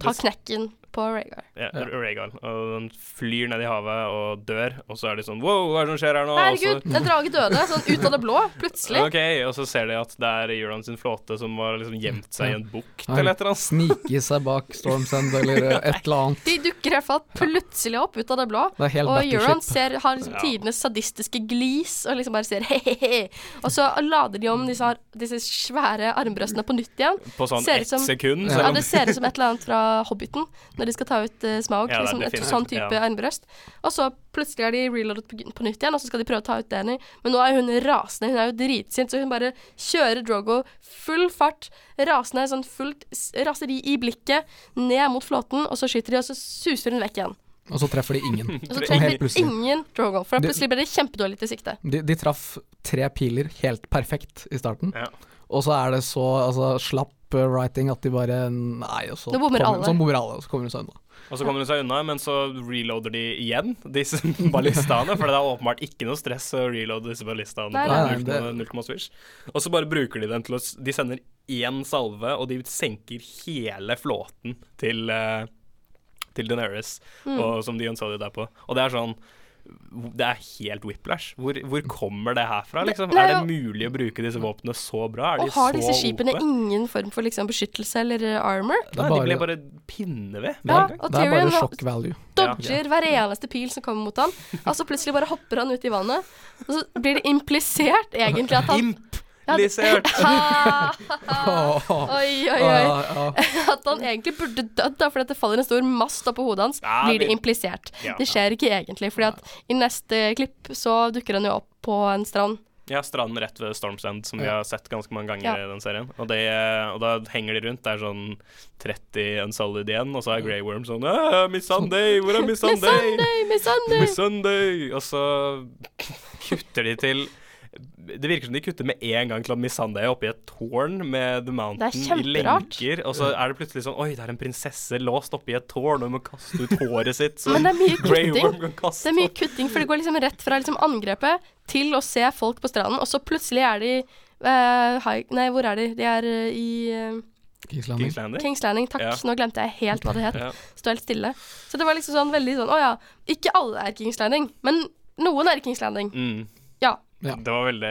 Tar knekken på Rhaegar. ja, Ja. Rhaegal. Og den flyr ned i havet og dør, og så er de sånn Wow, hva er det som skjer her nå? Herregud, en drage døde, sånn ut av det blå, plutselig. OK, og så ser de at det er Euron sin flåte som har liksom gjemt seg i en bukt eller et eller annet. Snike seg bak Stormsend eller et eller annet. De dukker i hvert fall plutselig opp ut av det blå. Det er helt Og Euron ser, har liksom Ja. tidenes sadistiske glis og liksom bare sier he-he-he. Og så lader de om disse, disse svære armbrøstene på nytt igjen. På sånn ett sekund. Ja. Ja, det ser ut som et eller annet fra Hobbiten, når de skal ta ut uh, Smaug. Ja, liksom et sånn type ja. armbrøst. Og så plutselig er de reloadet på, på nytt igjen, og så skal de prøve å ta ut Danny. Men nå er hun rasende, hun er jo dritsint, så hun bare kjører Drogo full fart, rasende, sånn fullt raseri i blikket, ned mot flåten, og så skyter de, og så suser hun vekk igjen. Og så treffer de ingen. Og så Sånn treffer de ingen Drogo, for da plutselig ble det kjempedårlig til sikte. De, de traff tre piler helt perfekt i starten, Ja. og så er det så altså, slapp uh, writing at de bare Nei, og så bommer kommer- alle. Så bommer alle, og så kommer de seg unna. Og så kommer de seg unna, men så reloader de igjen disse ballistaene. For det er åpenbart ikke noe stress å reloade disse ballistaene. På nei. null Nei, komma- null komma swish. Og så bare bruker de den til å De sender én salve, og de senker hele flåten til uh, til Daenerys, Mm. og, som de Unsullied er på. Og det er sånn Det er helt whiplash. Hvor, hvor kommer det her fra, liksom? Nei, er det mulig å bruke disse våpnene så bra? Er Og har disse skipene oppe? ingen form for liksom beskyttelse eller uh, armor? Nei, bare, de ble bare pinne ved. Ja, og det er Tyrion bare shock value. dodger hver eneste pil som kommer mot ham. Og så plutselig bare hopper han ut i vannet. Og så blir det implisert egentlig at han Ja, det- Implisert! Ah, Oi, oi, oi. ja, ja. At han egentlig burde dødd da, fordi det faller en stor mast oppå hodet hans. Ja, Blir det det- implisert. Ja. Det skjer ikke egentlig, fordi at i neste klipp så dukker han jo opp på en strand. Ja, stranden rett ved Storm's End, som vi har sett ganske mange ganger Ja. i den serien. Og, det, og da henger de rundt. Det er sånn 30 Unsolid igjen, og så er Grey Worm sånn «Ah, Miss Sunday, hvor er Miss Miss Sunday? Sunday, Miss Sunday! Miss Sunday! Og så kutter de til Det virker som de kutter med en gang til at Miss Sunday er oppe i et tårn med The Mountain i lenker. Og så er det plutselig sånn Oi, det er en prinsesse låst oppe i et tårn, og hun må kaste ut håret sitt. Så Men det er mye kutting. Det er mye kutting, for det går liksom rett fra liksom angrepet til å se folk på stranden, og så plutselig er de uh, high, Nei, hvor er de? De er uh, i uh, Kings Landing. Kings Landing. Kings Landing. Takk, Ja. nå glemte jeg helt hva det het. Ja. Stå helt stille. Så det var liksom sånn veldig sånn Å ja, ikke alle er Kings Landing, men noen er Kings Landing. Mm. Ja. Ja. Det var veldig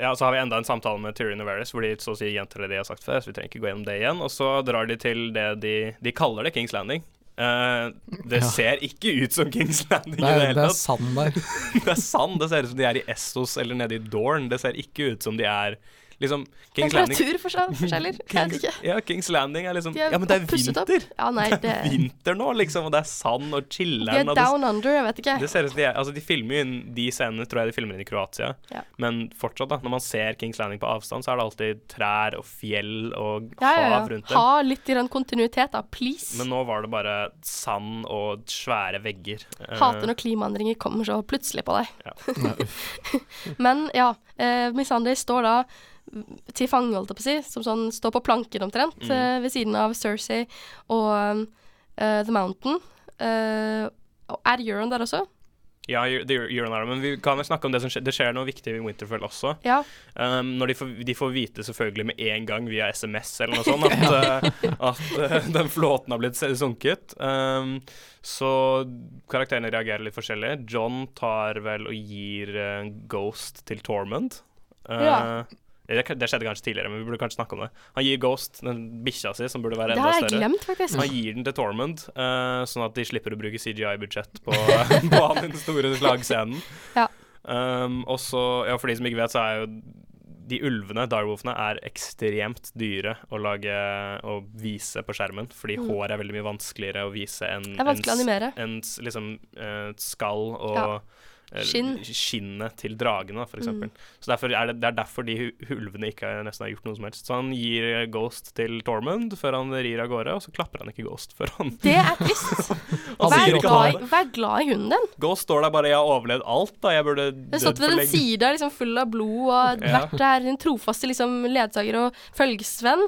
Ja, så har vi enda en samtale med Tyrion og Varys, hvor de så å si gjentar det de har sagt før, så vi trenger ikke gå gjennom det igjen. Og så drar de til det de De kaller det Kings Landing. Uh, det Ja. ser ikke ut som Kings Landing Det i det er, tatt. det er sand der. Det er sand. Det ser ut som de er i Essos eller nede i Dorn. Det ser ikke ut som de er liksom Kings Landing Temperaturforskjeller. Jeg vet ikke. ja, Kings Landing er liksom er Ja, men det er vinter! Ja, nei, Det det er vinter nå, liksom, og det er sand og De chiller'n. er down det- down under, jeg vet ikke. Det ser ut som de er Altså, de filmer jo inn de scenene, tror jeg de filmer inn i Kroatia. Ja. Men fortsatt, da, når man ser Kings Landing på avstand, så er det alltid trær og fjell og Ja, hav ja. rundt dem. Ha litt i den kontinuitet, da. Please. Men nå var det bare sand og svære vegger. Eh, Hater når klimaendringer kommer så plutselig på deg. Ja. Men ja, eh, Miss Andy står da til fange, holdt jeg på å si, som sånn står på planken omtrent, Mm. uh, ved siden av Cersei og uh, The Mountain. Uh, er Euron der også? Ja, det er gjør den men vi kan vel snakke om det som skjer. Det skjer noe viktig i Winterfell også. Ja. Um, når de får, de får vite selvfølgelig med en gang via SMS eller noe sånt at, at den flåten har blitt sunket. Um, så karakterene reagerer litt forskjellig. John tar vel og gir Ghost til Tormund. Uh, Ja. Det, det skjedde kanskje tidligere, men vi burde kanskje snakke om det. Han gir Ghost, den bikkja si, som burde være Det har jeg glemt, faktisk. Han gir den til Tormund, uh, sånn at de slipper å bruke CGI-budsjett på, på han den store slagscenen. Ja. Um, og så, ja, for de som ikke vet, så er jo de ulvene, direwolfene, er ekstremt dyre å lage og vise på skjermen, fordi Mm. hår er veldig mye vanskeligere å vise enn en, s- liksom uh, skall og Ja. Eh, Skinn. skinnet til dragene, for eksempel. Mm. Så er det, det er derfor de ulvene ikke har- nesten har gjort noe som helst. Så han gir Ghost til Tormund før han rir av gårde, og så klapper han ikke Ghost før han Det er trist. Vær glad, vær glad i hunden din. Ghost står der bare 'jeg har overlevd alt', da. Jeg burde dødd har lenge. for ved en sida side liksom full av blod og Ja. vært der en trofaste liksom, ledsager og følgesvenn,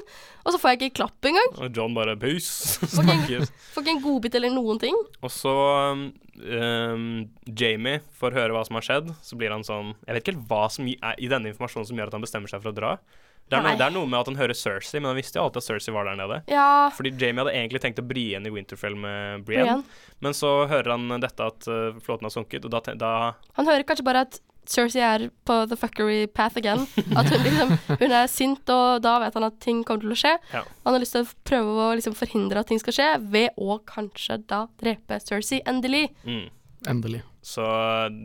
og så får jeg ikke klapp engang. Og John bare. Ok. Får ikke en godbit eller noen ting. Og så um, um, Jamie får høre hva som har skjedd, så blir han sånn Jeg vet ikke helt hva som er i denne informasjonen som gjør at han bestemmer seg for å dra. Det er, noe, det er noe med at han hører Cersei, men han visste jo alltid at Cersei var der nede. Ja, Fordi Jamie hadde egentlig tenkt å bri igjen i Winterfell med Brienne, Brienne. men så hører han dette at uh, flåten har sunket, og da, da Han hører kanskje bare at Cersei er på the fuckery path again. At hun liksom Hun er sint, og da vet han at ting kommer til å skje. Ja. Han har lyst til å prøve å liksom forhindre at ting skal skje, ved å kanskje da drepe Cersei endelig. mm. Endelig. Så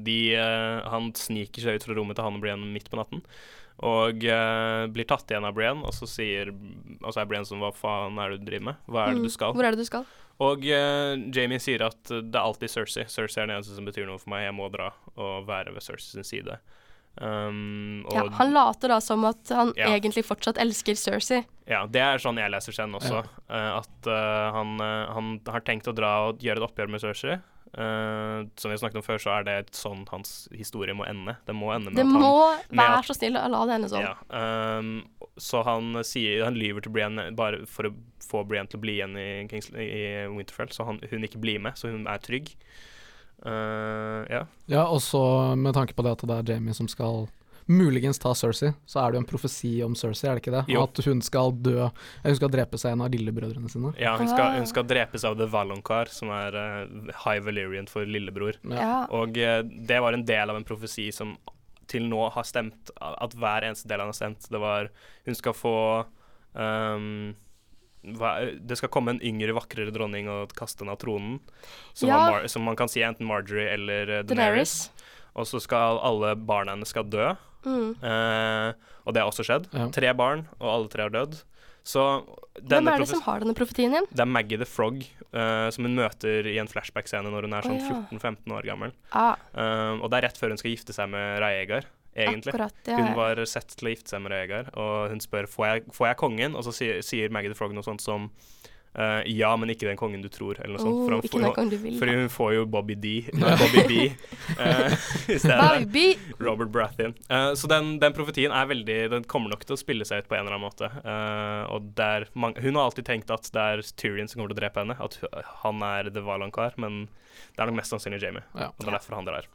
de eh, Han sniker seg ut fra rommet til han og Brienne midt på natten. Og uh, blir tatt igjen av Brienne, og så sier Og så er Brienne sånn Hva faen er det du driver med? Hva er det du Mm. skal? Hvor er det du skal? Og uh, Jamie sier at det er alltid Cersei. Cersei er den eneste som betyr noe for meg. Jeg må dra og være ved Cersei sin side. Um, og Ja, han later da som at han Ja. egentlig fortsatt elsker Cersei. Ja, det er sånn jeg leser scenen også. eh, at uh, han, han har tenkt å dra og gjøre et oppgjør med Cersei. Eh, som vi snakket om før, så er det sånn hans historie må ende. Det må ende med Det at han må være så snill å la det ende sånn. Ja, um, så han sier Han lyver til Brienne bare for å få Brienne til å bli igjen i, Kings, i Winterfell, så han, hun ikke blir med, så hun er trygg. Uh, ja. Ja, også med tanke på det at det er Jamie som skal muligens ta Cersei, så er det jo en profesi om Cersei, er det ikke det? Jo. At hun skal dø Hun skal drepe seg en av lillebrødrene sine. ja hun, skal, Ah. hun skal drepes av The Valonqar, som er uh, High Valerian for lillebror. Ja. Og uh, det var en del av en profesi som til nå har stemt, at hver eneste del han har stemt. Det var Hun skal få um, hva, det skal komme en yngre, vakrere dronning og kaste henne av tronen. Som, Ja. Mar som man kan si enten Marjorie eller eh, Daenerys. Daenerys. Og så skal alle barna hennes skal dø. Mm. Eh, og det har også skjedd. Ja. Tre barn, og alle tre har dødd. Så Hvem er det som har denne profetien igjen? Det er Maggie the Frog, uh, som hun møter i en flashback-scene når hun er sånn sånn ja. 14-15 år gammel. Ah, Uh, og det er rett før hun skal gifte seg med Raegar, egentlig. akkurat. Ja. Hun var sett til å gifte seg med Raegar, og hun spør får jeg, får jeg kongen, og så sier, sier Maggie the Frog noe sånt som eh, ja, men ikke den kongen du tror, eller noe sånt. oh, For, han får- vil. fordi hun får jo Bobby D, Bobby B Uh, i stedet. Robert Brathin. Uh, så den, den profetien er veldig Den kommer nok til å spille seg ut på en eller annen måte. Eh, og der, man, hun har alltid tenkt at det er Tyrion som kommer til å drepe henne. At hu- han er The Valonqar, men det er nok mest sannsynlig Jamie. Ja. Og det er derfor han drar.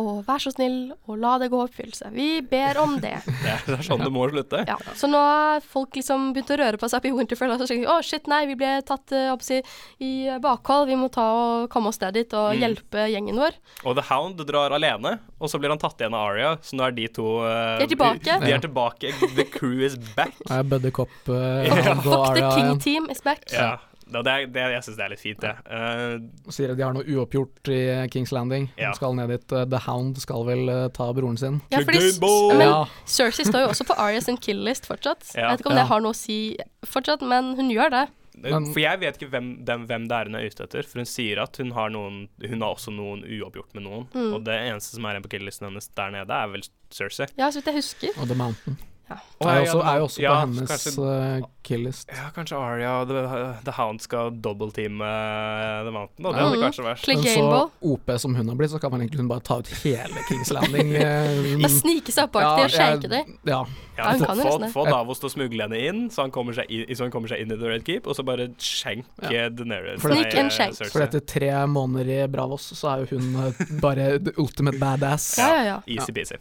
Og vær så snill og la det gå oppfyllelse. Vi ber om det. Det er, sånn det må slutte. Ja. Så nå har folk liksom begynt å røre på seg oppe i Winterfell. Og så tenker de, å shit, nei, vi ble tatt eh, opp si, i bakhold. Vi må ta og komme oss ned dit og Mm. hjelpe gjengen vår. Og The Hound drar alene, og så blir han tatt igjen av Aria. Så nå er de to uh, De er tilbake. De, de er tilbake. The crew is back. Buddy Cop uh, Ja. og Fuck the king team is back. Ja. Det, det, det, jeg syns det er litt fint, det. Uh, Sier at de har noe uoppgjort i Kings Landing. Ja. De skal ned dit. Uh, The Hound skal vel uh, ta broren sin. Ja, fordi men Ja. Cersei står jo også på Arias and kill list fortsatt. Ja. Jeg vet ikke om Ja. det har noe å si fortsatt, men hun gjør det. Men- for jeg vet ikke hvem, dem, hvem det er hun er ute etter. For hun sier at hun har, noen, hun har også noen uoppgjort med noen. Mm. Og det eneste som er igjen på kill-listen hennes der nede, er vel Cersei. Ja, så vidt jeg husker. Og The Mountain. Ja. er jo også, er jo også Ja, på hennes kanskje- kill-list. Ja, kanskje Arya og The, The Hound skal dobbeltteame uh, The Mountain. Og det hadde kanskje vært Men så OP som hun har blitt, så kan man egentlig bare ta ut hele Kings Landing. Bare snike seg opp bak ja, og shake dem. Ja, Ja, han få, kan få, få Davos til å smugle henne inn, så han kommer seg inn, så han kommer seg inn i The Red Keep, og så bare skjenke Ja. Daenerys. For en eh, shank. For etter tre måneder i Bravos, så er jo hun uh, bare the ultimate badass. Ja, ja, ja. Easy-peasy.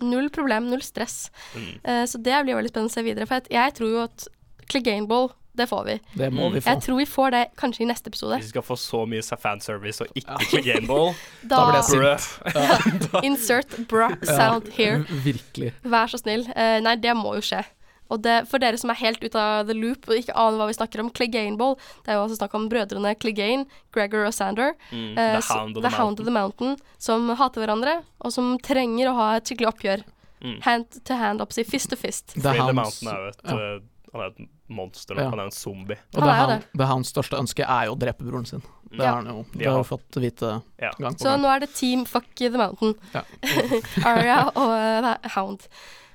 Null problem, null stress. Mm. Uh, så det blir veldig spennende å se videre. For jeg tror jo at Clegane Ball, det får vi. Det må vi få. Jeg tror vi får det kanskje i neste episode. Hvis vi skal få så mye fanservice og ikke Gameball Da blir jeg Da sint. Insert bra sound here. Virkelig. Vær så snill. Uh, nei, det må jo skje. Og det, for dere som er helt ute av the loop og ikke aner hva vi snakker om, Clegane Ball, det er jo altså snakk om brødrene Clegane, Gregor og Sander. Mm, eh, The uh, Hound of the the Hound of the Mountain, som hater hverandre, og som trenger å ha et skikkelig oppgjør. Mm. Hand to hand, opp, si fist to fist. The Fordi The Hounds, Mountain er jo et, ja. Han er et monster nå. Ja. Han er jo en zombie. Og Han er jo Hound, The Hounds største ønske er jo å drepe broren sin. Det Ja. har han jo. Det Ja. har vi fått vite Ja. gang på gang. Så nå er det Team Fuck the Mountain. Ja. Arya og uh, Hound.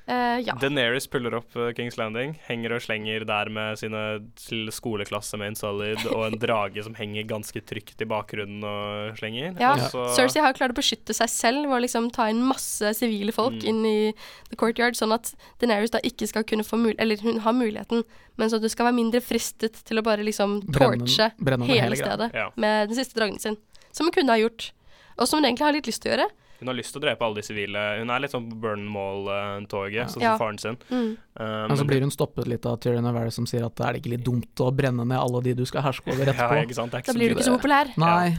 Eh, ja. Daenerys puller opp eh, Kings Landing, henger og slenger der med sine til skoleklasse med en solid, og en drage som henger ganske trygt i bakgrunnen og slenger. Ja, Cersei har klart å beskytte seg selv ved å liksom ta inn masse sivile folk Mm. inn i The Courtyard, sånn at Daenerys da ikke skal kunne få mul Eller hun har muligheten, men så du skal være mindre fristet til å bare liksom torche brenne ned hele hele stedet Ja. med den siste dragen sin. Som hun kunne ha gjort. Og som hun egentlig har litt lyst til å gjøre. Hun har lyst til å drepe alle de sivile. Hun er litt sånn Burn Mall-toget, sånn som Ja. faren sin. Mm. Uh, Men så blir hun stoppet litt av Tyrion Avery som sier at er det ikke litt dumt å brenne ned alle de du skal herske over ja, etterpå? ikke sant? Det er Da blir du ikke så populær. Nei,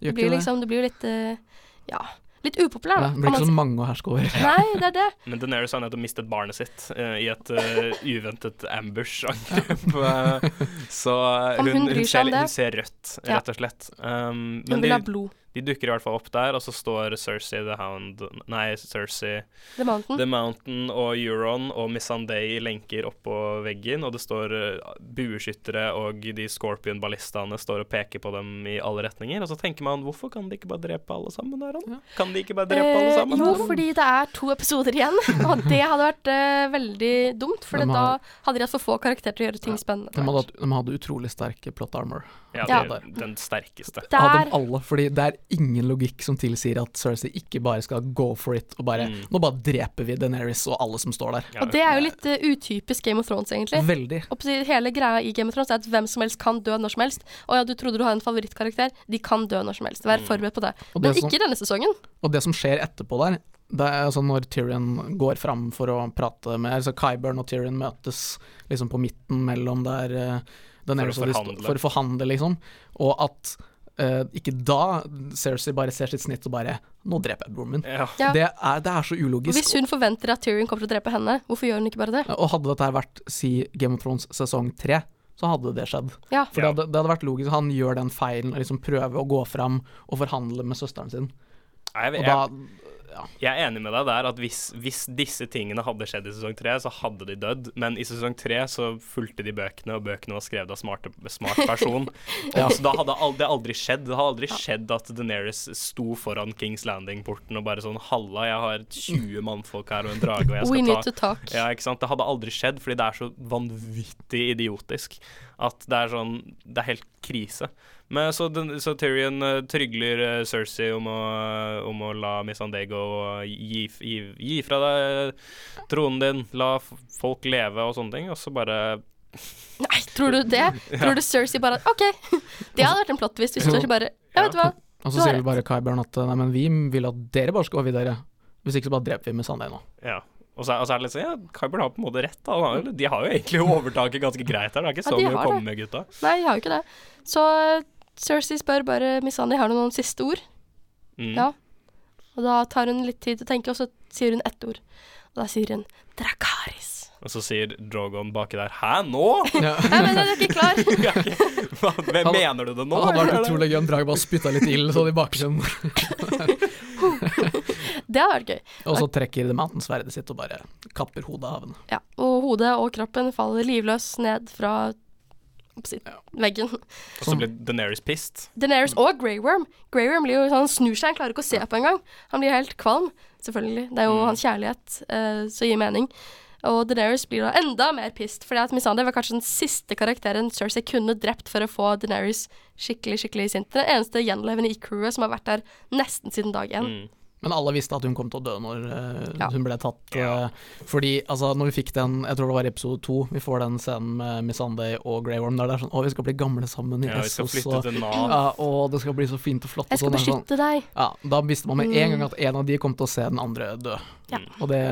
gjør ikke det. liksom, du blir jo litt uh, Ja, litt upopulær, Ja, det blir ikke så mange å herske over. Nei, det er det. Men Daenerys har nettopp mistet barnet sitt uh, i et uh, uventet ambush-angrep. uh, så hun, hun hun, ser, hun ser rødt, Ja. rett og slett. Um, Hun vil vil ha blod. De dukker i hvert fall opp der, og så står Cersei the Hound Nei, Cersei The Mountain. The Mountain og Euron og Missandei i lenker oppå veggen, og det står uh, bueskyttere og de Scorpion-ballistaene står og peker på dem i alle retninger. Og så tenker man hvorfor kan de ikke bare drepe alle sammen Aron? Kan de ikke bare drepe alle Eh, sammen? jo, fordi det er to episoder igjen, og det hadde vært eh, veldig dumt. For De da hadde de hatt for få karakterer til å gjøre ting spennende. De hadde, de hadde utrolig sterke plot armor. Ja, Ja. det er den sterkeste. Der, Av dem alle, fordi det er ingen logikk som tilsier at Cersei ikke bare skal go for it og bare Mm. Nå bare dreper vi Daenerys og alle som står der. Ja, og det er jo litt uh, utypisk Game of Thrones, egentlig. Veldig. Og hele greia i Game of Thrones er at hvem som helst kan dø når som helst. Og ja, du trodde du har en favorittkarakter, de kan dø når som helst. Vær Mm. forberedt på det. Og Men det, som, ikke denne sesongen. og det som skjer etterpå der, det er altså når Tyrion går fram for å prate med altså Kyburn og Tyrion møtes liksom på midten mellom der uh, Daenerys For å forhandle. for å forhandle, liksom. Og at eh, ikke da Cersei bare ser sitt snitt og bare Nå dreper jeg broren min. Ja. Det, er, det er så ulogisk. hvis hun forventer at Tyrion kommer til å drepe henne, hvorfor gjør hun ikke bare det? Og hadde dette vært si Game of Thrones sesong tre, så hadde det skjedd. Ja. For det, hadde, det hadde vært logisk. Han gjør den feilen og liksom prøver å gå fram og forhandle med søsteren sin. Jeg, Og jeg, da jeg er enig med deg der at hvis, hvis disse tingene hadde skjedd i sesong tre, så hadde de dødd. Men i sesong tre så fulgte de bøkene, og bøkene var skrevet av smarte, smart person. Ja. Så da hadde det aldri skjedd. Det hadde aldri skjedd at Daenerys sto foran Kings Landing-porten og bare sånn Halla, jeg har 20 mannfolk her og en drage, og jeg We skal need ta to talk. Ja, ikke sant. Det hadde aldri skjedd, fordi det er så vanvittig idiotisk at det er sånn Det er helt krise. Men så, den, så Tyrion eh, trygler eh, Cersei om å, om å la Missandego gi, gi, gi fra deg tronen din, la f folk leve og sånne ting, og så bare Nei, tror du det? Tror du Cersei bare OK, det hadde vært en plott hvis Cersei bare Ja, vet du hva. Og så sier rett. bare Kyburn at nei, men vi vil at dere bare skal gå videre. Hvis ikke så bare dreper vi nå. Ja. Og så, og så er det litt sånn Ja, Kyburn har på en måte rett. Da. De har jo egentlig overtaket ganske greit her. Det er ikke så ja, mye å komme det. med, gutta. Nei, de har jo ikke det. Så eh, Cersei spør bare Missandei har du noen siste ord. Mm. Ja. Og da tar hun litt tid til å tenke, og så sier hun ett ord. Og da sier hun Drakaris. Og så sier Drogon baki der Hæ, nå?! Ja. Nei, men jeg er ikke klar. Jeg er ikke- Hva, hvem Han- mener du det nå? Han hadde vært utrolig gøy om Drag bare spytta litt ild sånn i bakgrunnen. Det hadde vært gøy. Og så trekker The Mountain sverdet sitt og bare kapper hodet av henne. Ja. Og hodet og kroppen faller livløs ned fra Ja. veggen. Og så blir Daenerys pissed. Daenerys og Grey Worm. Grey Worm blir jo sånn, han snur seg, han klarer ikke å se på engang. Han blir helt kvalm, selvfølgelig. Det er jo Mm. hans kjærlighet uh, som gir mening. Og Daenerys blir da enda mer pissed, fordi at Missandei var kanskje den siste karakteren Cersei kunne drept for å få Daenerys skikkelig skikkelig sint. Den eneste gjenlevende i crewet som har vært der nesten siden dag én. Mm. Men alle visste at hun kom til å dø når uh, Ja. hun ble tatt. Eh, fordi altså, når vi fikk den, jeg tror det var i episode to, vi får den scenen med Miss Sunday og Grey Worm der det er sånn Å, vi skal bli gamle sammen i Ja, vi skal Essos, flytte og til Nav. ja, og det skal bli så fint og flott. Jeg skal og sånn, det sånn. beskytte deg. Ja, da visste man med en Mm. gang at en av de kom til å se den andre dø. Ja. Og det,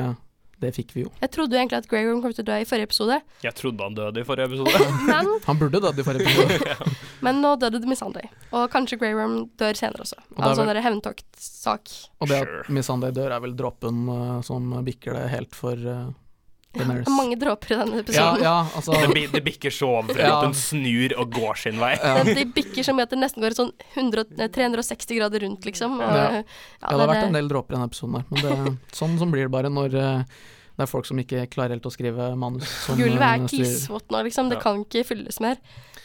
det fikk vi jo. Jeg trodde jo egentlig at Grey Room kom til å dø i forrige episode, Jeg trodde han døde i forrige episode. men, Han burde dødd i forrige episode. men nå døde Missandei. Og kanskje Grey Room dør senere også. Og altså vel- der hevntoktsak. Og det Sure. at Miss Sunday dør, er vel dråpen uh, som bikker det helt for uh, Daenerys. Mange dråper i denne episoden. ja, altså Det, det bikker så over til Ja. at hun snur og går sin vei. ja. Det- De bikker så mye at det nesten går sånn 100, 360 grader rundt, liksom. Og, Ja. ja, Ja, det har vært en del dråper i denne episoden her, men det, sånn, sånn blir det bare når eh, det er folk som ikke klarer helt å skrive manus. Som, Gulvet er styrer. klissvått nå, liksom. Det Ja. kan ikke fylles mer.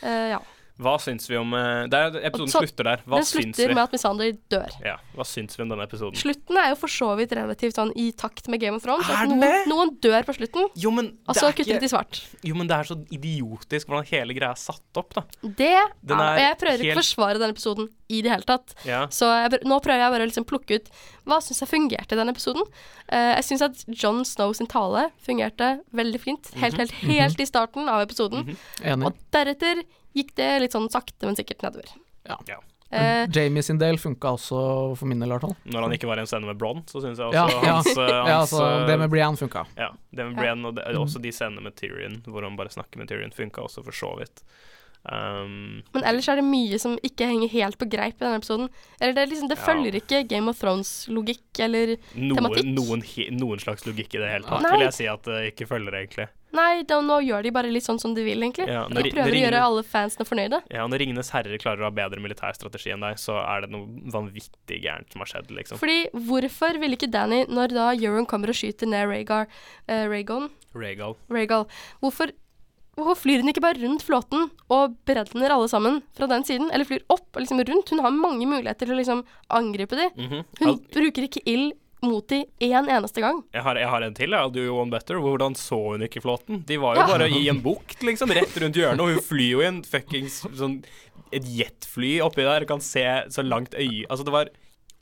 Uh, ja. Hva syns vi om eh, det er, Episoden så- slutter der. Hva Den slutter med at Missandei dør. Ja, hva syns vi om denne episoden? Slutten er jo for så vidt relativt sånn i takt med Game of Thrones. Er At noen, noen dør på slutten, Jo, men og det så er kutter de til svart. Jo, men det er så idiotisk hvordan hele greia er satt opp, da. Det er, Jeg prøver ikke helt- å forsvare denne episoden i det hele tatt. Ja. Så jeg, nå prøver jeg bare å liksom plukke ut hva syns jeg fungerte i den episoden. Uh, jeg syns at John Snow sin tale fungerte veldig fint. Helt, helt, helt i starten av episoden. Mm -hmm. Og deretter gikk det litt sånn sakte, men sikkert nedover. Ja. Ja. Eh, Jamie sin del funka også for min del, i. Når han ikke var i en scene med Bron, så syns jeg også Ja, ja. hans, eh, hans Ja, altså, eh, det med Brienne funka. Ja, det med Ja. Brienne, og det, også de scenene med Tyrion, hvor han bare snakker med Tyrion, funka også for så vidt. Um, men ellers er det mye som ikke henger helt på greip i denne episoden. Eller det, liksom, det Ja. følger ikke Game of Thrones-logikk eller noen, Tematikk? noen, noen slags logikk i det hele tatt, Nei. vil jeg si at det ikke følger, egentlig. Nei, da, nå gjør de bare litt sånn som de vil, egentlig. Ja, de når de- prøver å gjøre alle fansene fornøyde. Ja, Når Ringenes herrer klarer å ha bedre militær strategi enn deg, så er det noe vanvittig gærent som har skjedd, liksom. Fordi hvorfor ville ikke Danny, når da Euron kommer og skyter ned Rhaegar, uh, Rhaegon. Rhaegal hvorfor, hvorfor flyr hun ikke bare rundt flåten og brenner alle sammen fra den siden? Eller flyr opp og liksom rundt? Hun har mange muligheter til å liksom angripe de. Mhm. Hun Al- bruker ikke ild mot de én eneste gang. Jeg har, jeg har en til. I'll do you one better. Hvordan så hun ikke flåten? De var jo Ja. bare i en bukt, liksom, rett rundt hjørnet, og hun flyr jo i en fuckings sånn Et jetfly oppi der, kan se så langt øye Altså, det var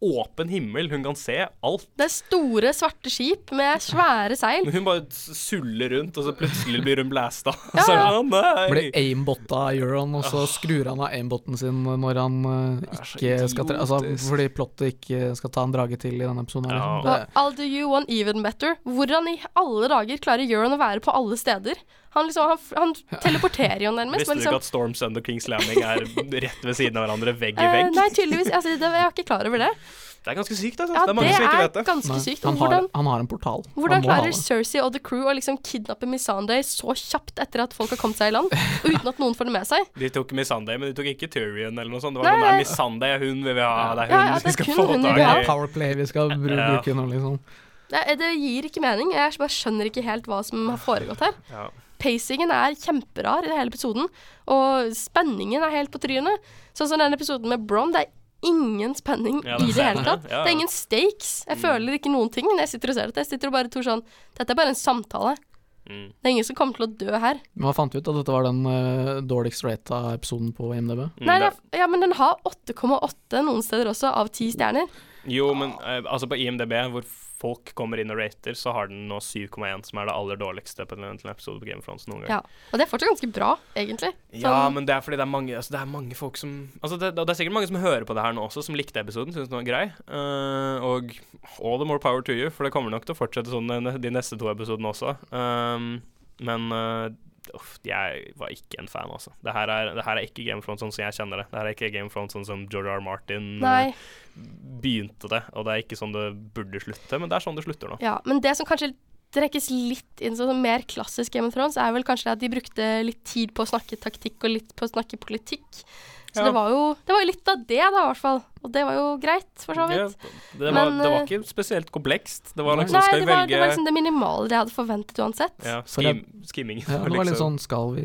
åpen himmel, hun kan se alt. Det er store, svarte skip med svære seil. Hun bare suller rundt, og så plutselig blir hun blæsta. Ja, Så ja. sånn, nei. Blir aimbotta av Euron, og så skrur han av aimbotten sin når han så ikke skal tre Altså fordi plottet ikke skal ta en drage til i denne episoden. Ja. Liksom. I'll do you one even better. Hvordan i alle dager klarer Euron å være på alle steder? Han liksom, han, han teleporterer jo nærmest. Visste du liksom, ikke at Storms End og Kings Landing er rett ved siden av hverandre, vegg i vegg? vegg? nei, tydeligvis. Altså, det, jeg var ikke klar over det. Det er ganske sykt, altså. Ja, det er mange som ikke vet det. ganske nei, sykt. han, har, hvordan, han har en portal. hvordan klarer. Cersei og the crew å liksom kidnappe Missandei så kjapt etter at folk har kommet seg i land, og uten at noen får det med seg? De tok Missandei, men de tok ikke Tyrion eller noe sånt. Det var Nei, nei, nei. Missandei er hun vi vil ha, det er Ja, hun ja, vi det er skal kun få vi tak vil Det er powerplay vi skal bru Ja. bruke nå, liksom. Det, det gir ikke mening. Jeg bare skjønner ikke helt hva som har foregått her. Ja. Pacingen er kjemperar i hele episoden, og spenningen er helt på trynet. Sånn som den episoden med Bron, det er ingen spenning Ja, i det hele tatt. ja, ja. Det er ingen stakes. Jeg føler ikke noen ting når jeg sitter og ser dette. Jeg sitter og bare tror sånn Dette er bare en samtale. Mm. Det er ingen som kommer til å dø her. Men hva fant vi ut? At dette var den uh, dårligst rata episoden på IMDb? Mm, Nei, det- ja, men den har 8,8 noen steder også, av 10 stjerner. Jo, men uh, altså på IMDb, hvor folk kommer inn og rater, så har den nå 7,1, som er det aller dårligste på en en episode på Game of Thrones noen gang. Ja. Og det er fortsatt ganske bra, egentlig. Ja, Sånn- men det er fordi det er mange, altså det er mange folk som Altså det, det er sikkert mange som hører på det her nå også, som likte episoden, syns den var grei. Uh, og all the more power to you, for det kommer nok til å fortsette sånn de, neste to episodene også. Um, men eh, uff, jeg var ikke en fan, altså. Det her, er, det her er ikke Game of Thrones sånn som jeg kjenner det. Det her er ikke Game of Thrones sånn som George R. R. Martin eh, Nei. begynte det, og det er ikke sånn det burde slutte, men det er sånn det slutter nå. Ja, men det som kanskje trekkes litt inn som mer klassisk Game of Thrones, er vel kanskje at de brukte litt tid på å snakke taktikk og litt på å snakke politikk. Så Ja. det, var jo, det var jo litt av det, da, i hvert fall. Og det var jo greit, for så Ja, vidt. det, var, Men, det var eh, ikke spesielt komplekst. Det var liksom Nei, Skal det vi var, velge det var liksom det minimale jeg hadde forventet uansett. ja, skim, skimming. Ja, det var litt liksom. sånn Skal vi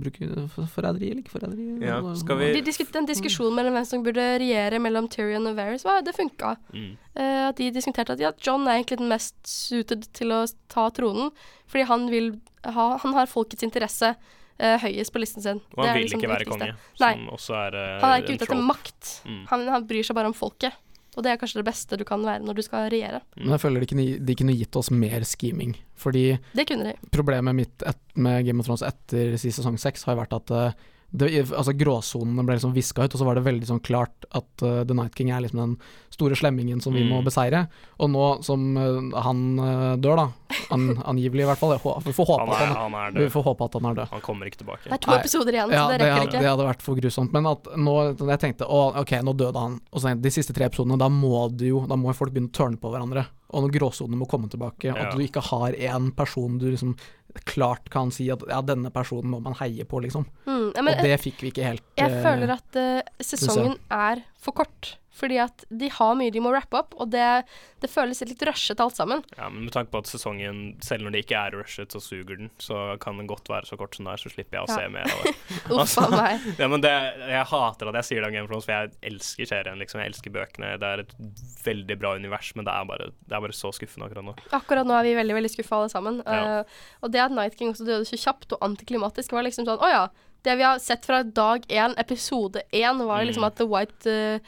bruke forræderi eller ikke forræderi? Ja, skal vi- De disku den diskusjonen mellom hvem som burde regjere mellom Tyrion og Varys, var, det funka. Mm. Uh, at de diskuterte at ja, John er egentlig den mest suited til å ta tronen, fordi han vil ha Han har folkets interesse høyest på listen sin. Og han Det er vil liksom ikke være konge, Nei. også er eh, Han er ikke ute etter makt. Mm. Han, han bryr seg bare om folket. Og det er kanskje det beste du kan være når du skal regjere. Mm. Men jeg føler de kunne, de kunne gitt oss mer scheming. Fordi Det kunne de. problemet mitt et, med Game of Thrones etter i sesong seks har jo vært at eh, det, altså gråsonene ble liksom viska ut, og så var det veldig sånn klart at uh, The Night King er liksom den store slemmingen som vi må Mm. beseire. Og nå som uh, han uh, dør, da, an, angivelig i hvert fall, vi får håpe Han at er, han, han er vi får håpe at han er død. Han kommer ikke tilbake. Det er to Nei. episoder igjen, Ja, så det rekker ikke. det hadde vært for grusomt. Men at nå jeg tenkte å, ok, nå døde han. Og så de siste tre episodene, da må du jo Da må folk begynne å tørne på hverandre. Og når gråsonene må komme tilbake. Ja. At du ikke har én person du liksom klart kan si at ja, denne personen må man heie på, liksom. Mm, ja, men og det fikk vi ikke helt. jeg eh, føler at uh, sesongen er for kort. Fordi at de har mye de må rappe opp, og det, det føles litt rushet alt sammen. Ja, men med tanke på at sesongen, selv når det ikke er rushet, så suger den, så kan den godt være så kort som den er, så slipper jeg å Ja. se mer av det. Uff a meg. Ja, men det, jeg hater at jeg sier det om Game of Thrones, for jeg elsker serien, liksom. Jeg elsker bøkene. Det er et veldig bra univers, men det er bare, det er bare så skuffende akkurat nå. Akkurat nå er vi veldig veldig skuffa alle sammen. Ja. Uh, og det at Night King også døde så kjapt og antiklimatisk, var liksom sånn Å ja. Det vi har sett fra dag én, episode én, var Mm. liksom at The White uh,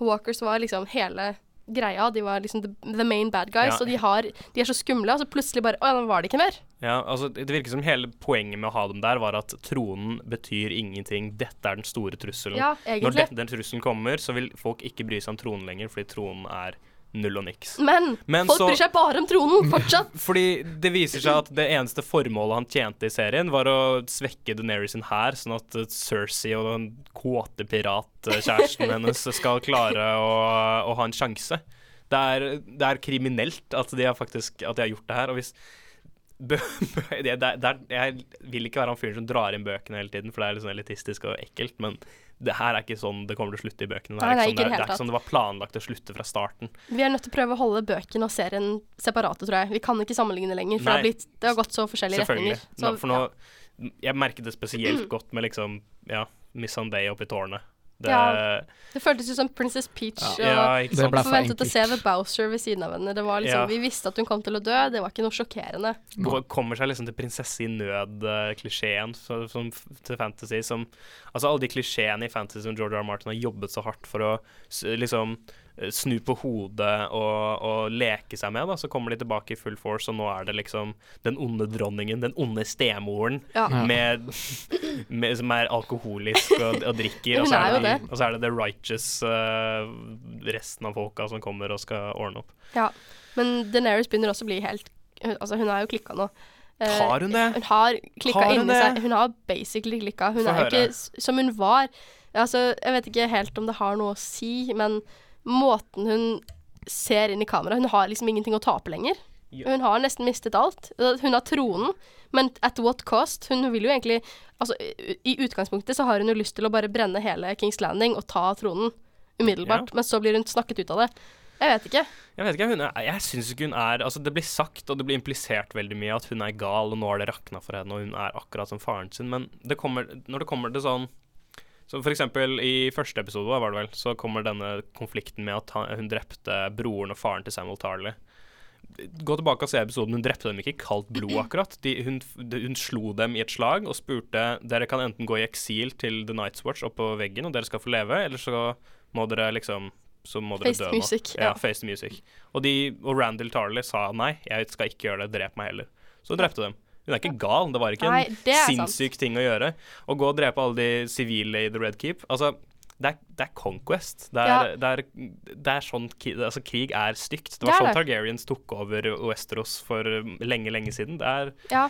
Walkers var liksom hele greia. De var liksom the, the main bad guys, Ja. og de, har, de er så skumle, og så plutselig bare Å ja, nå var det ikke mer. Ja, altså Det virker som hele poenget med å ha dem der var at tronen betyr ingenting. Dette er den store trusselen. Ja, egentlig. Når den trusselen kommer, så vil folk ikke bry seg om tronen lenger, fordi tronen er null og niks. Men, Men folk så- bryr seg bare om tronen, fortsatt. Fordi det viser seg at det eneste formålet han tjente i serien, var å svekke Daenerys sin hær, sånn at eh, Cersei og den kåte piratkjæresten hennes skal klare å, å ha en sjanse. Det er, det er kriminelt at de faktisk at de har gjort det her. Og hvis det, det, det, Jeg vil ikke være han fyren som drar inn bøkene hele tiden, for det er litt sånn elitistisk og ekkelt, men det her er ikke sånn det kommer til å slutte i bøkene. Det er, Nei, nei, ikke, sånn, det, er, er ikke sånn det var planlagt å slutte fra starten. Vi er nødt til å prøve å holde bøkene og serien separate, tror jeg. Vi kan ikke sammenligne lenger, for det har, blitt, det har gått så forskjellige retninger. Så, Nå, for nå, Jeg merket det spesielt godt med liksom Ja, Miss Sunday oppe i tårnet. Det, Ja, Det føltes jo som Princess Peach. ja, og ja, Det ble for forventet å se The Bowser ved siden av henne. Det var liksom, Ja. Vi visste at hun kom til å dø, det var ikke noe sjokkerende. Gå- kommer seg liksom til prinsesse i nød-klisjeen til fantasy. Som, altså alle de klisjeene i fantasy som George R. R. Martin har jobbet så hardt for å liksom eh, snu på hodet og, og leke seg med, da. Så kommer de tilbake i full force, og nå er det liksom den onde dronningen, den onde stemoren, Ja. Med, med, som er alkoholisk og, og drikker. Og så er det, og så er det the righteous uh, resten av folka som kommer og skal ordne opp. Ja. Men Deneris begynner også å bli helt Altså, hun er jo klikka nå. Eh, Har hun det? Hun har klikka Har hun inni det? seg. Hun har basically klikka. Hun Få er høre. ikke som hun var. Altså, jeg vet ikke helt om det har noe å si, men måten hun ser inn i kamera Hun har liksom ingenting å tape lenger. Ja. Hun har nesten mistet alt. Hun har tronen, men at what cost? Hun vil jo egentlig Altså, i utgangspunktet så har hun jo lyst til å bare brenne hele Kings Landing og ta tronen umiddelbart, men så blir hun snakket ut av det. Jeg vet ikke. Jeg vet ikke, hun er, jeg syns ikke hun er Altså, det blir sagt og det blir implisert veldig mye at hun er gal, og nå har det rakna for henne, og hun er akkurat som faren sin, men det kommer, når det kommer til sånn så for eksempel i første episode, var det vel, så kommer denne konflikten med at hun drepte broren og faren til Samuel Tarley. Gå tilbake og se episoden. Hun drepte dem ikke i kaldt blod, akkurat. De, hun, hun slo dem i et slag og spurte dere kan enten gå i eksil til The Night's Watch oppå veggen, og dere skal få leve, eller så må dere liksom så må dere Face dø nå. music, Ja, ja. face the music. Og, de, og Randall Tarley sa nei, jeg skal ikke gjøre det, drep meg heller. Så drepte dem. Hun er ikke gal, det var ikke Nei, en er sant. sinnssyk ting å gjøre. Å gå og drepe alle de sivile i The Red Keep. Altså, det er, det er conquest. Det er, Ja. det er, det er sånn altså, Krig er stygt. Det var sånn. Targaryens tok over Westeros for um, lenge, lenge siden. Det er, Ja.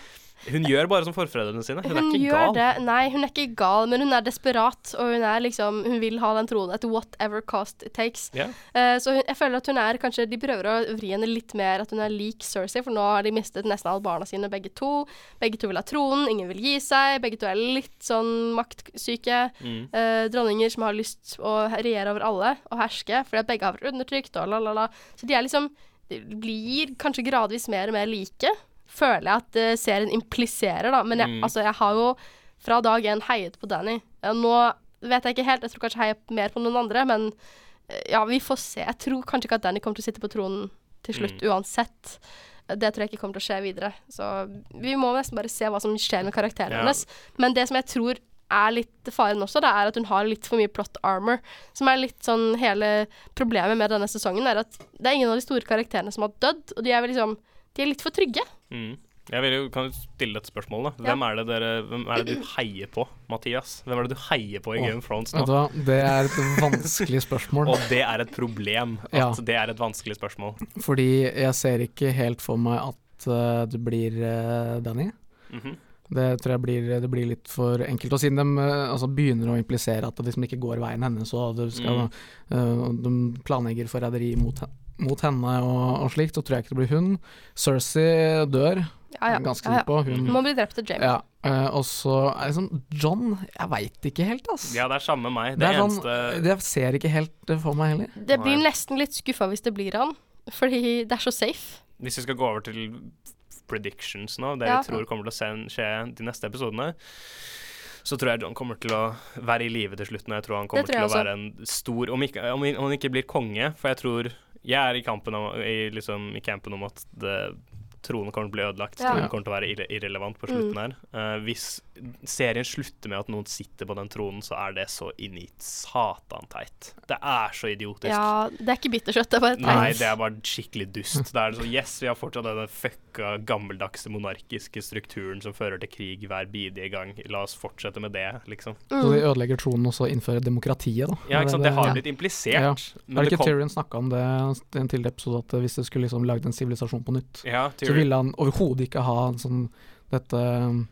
Hun gjør bare som forfedrene sine. Hun, Hun, er ikke gal. det. Nei, hun er ikke gal, men hun er desperat, og hun er liksom Hun vil ha den troen at whatever cost it takes. Yeah. Uh, så hun, jeg føler at hun er kanskje De prøver å vri henne litt mer, at hun er lik Cersei, for nå har de mistet nesten alle barna sine, begge to. Begge to vil ha tronen, ingen vil gi seg. Begge to er litt sånn maktsyke. Mm. Uh, dronninger som har lyst å regjere over alle og herske, fordi at begge har vært undertrykt og la, la, la. Så de er liksom De blir kanskje gradvis mer og mer like, føler jeg at uh, serien impliserer, da. Men jeg, Mm. altså, jeg har jo fra dag én heiet på Danny. Nå vet jeg ikke helt, jeg tror kanskje jeg heier mer på noen andre, men eh, ja, vi får se. Jeg tror kanskje ikke at Danny kommer til å sitte på tronen til slutt Mm. uansett. Det tror jeg ikke kommer til å skje videre. Så vi må nesten bare se hva som skjer med karakteren Ja. hennes. Men det som jeg tror er litt faren også, det er at hun har litt for mye plot armor. Som er litt sånn hele problemet med denne sesongen, er at det er ingen av de store karakterene som har dødd, og de er vel liksom De er litt for trygge. Mm. Jeg vil jo, kan jo stille et spørsmål, da. Ja. Hvem er det dere Hvem er det du heier på, Mathias? Hvem er det du heier på i Game of Thrones Vet nå? du hva, det er et vanskelig spørsmål. Og det er et problem at Ja. det er et vanskelig spørsmål. Fordi jeg ser ikke helt for meg at uh, det blir uh, Danny. Mhm. Det tror jeg blir, det blir litt for enkelt. Og siden de eh, altså, begynner å implisere at det liksom ikke går veien hennes, og det skal, eh, og de planlegger forræderi mot, hen- mot henne og, og slikt, så tror jeg ikke det blir hun. Cersei dør, Ja, ja. ganske ja, ja. sikker på. Hun må bli drept av Jamie. ja, Uh, og så er sånn John, jeg veit ikke helt, ass. Ja, det er samme meg. Det, det er eneste sånn, jeg ser ikke helt det for meg heller. Det blir Nei. nesten litt skuffa hvis det blir han, fordi det er så safe. Hvis vi skal gå over til predictions nå, det Ja. vi tror kommer til å skje de neste episodene, så tror jeg John kommer til å være i live til slutt. Og jeg tror han kommer tror til å jeg være en stor Om, ikke, han- om han ikke blir konge, for jeg tror Jeg er i, kampen om, i, liksom, i campen om at det, tronen kommer til å bli ødelagt. Ja. Tronen kommer til å være irre, irrelevant på slutten her. Uh, hvis serien slutter med at noen sitter på den tronen, så er det så inn i satan teit. Det er så idiotisk. Ja, det er ikke bittersøtt, det er bare Nei, det er bare skikkelig dust. Det er sånn Yes, vi har fortsatt denne fucka gammeldagse monarkiske strukturen som fører til krig hver bidige gang. La oss fortsette med det, liksom. Så de Mm. ødelegger tronen og så innfører demokratiet, da. Ja, ikke sant. Det har ja. blitt implisert. Ja. Men Har det ikke kom Tyrion snakka om det i en tidligere episode, at hvis det skulle liksom lagd en sivilisasjon på nytt, Ja, så ville han overhodet ikke ha en sånn dette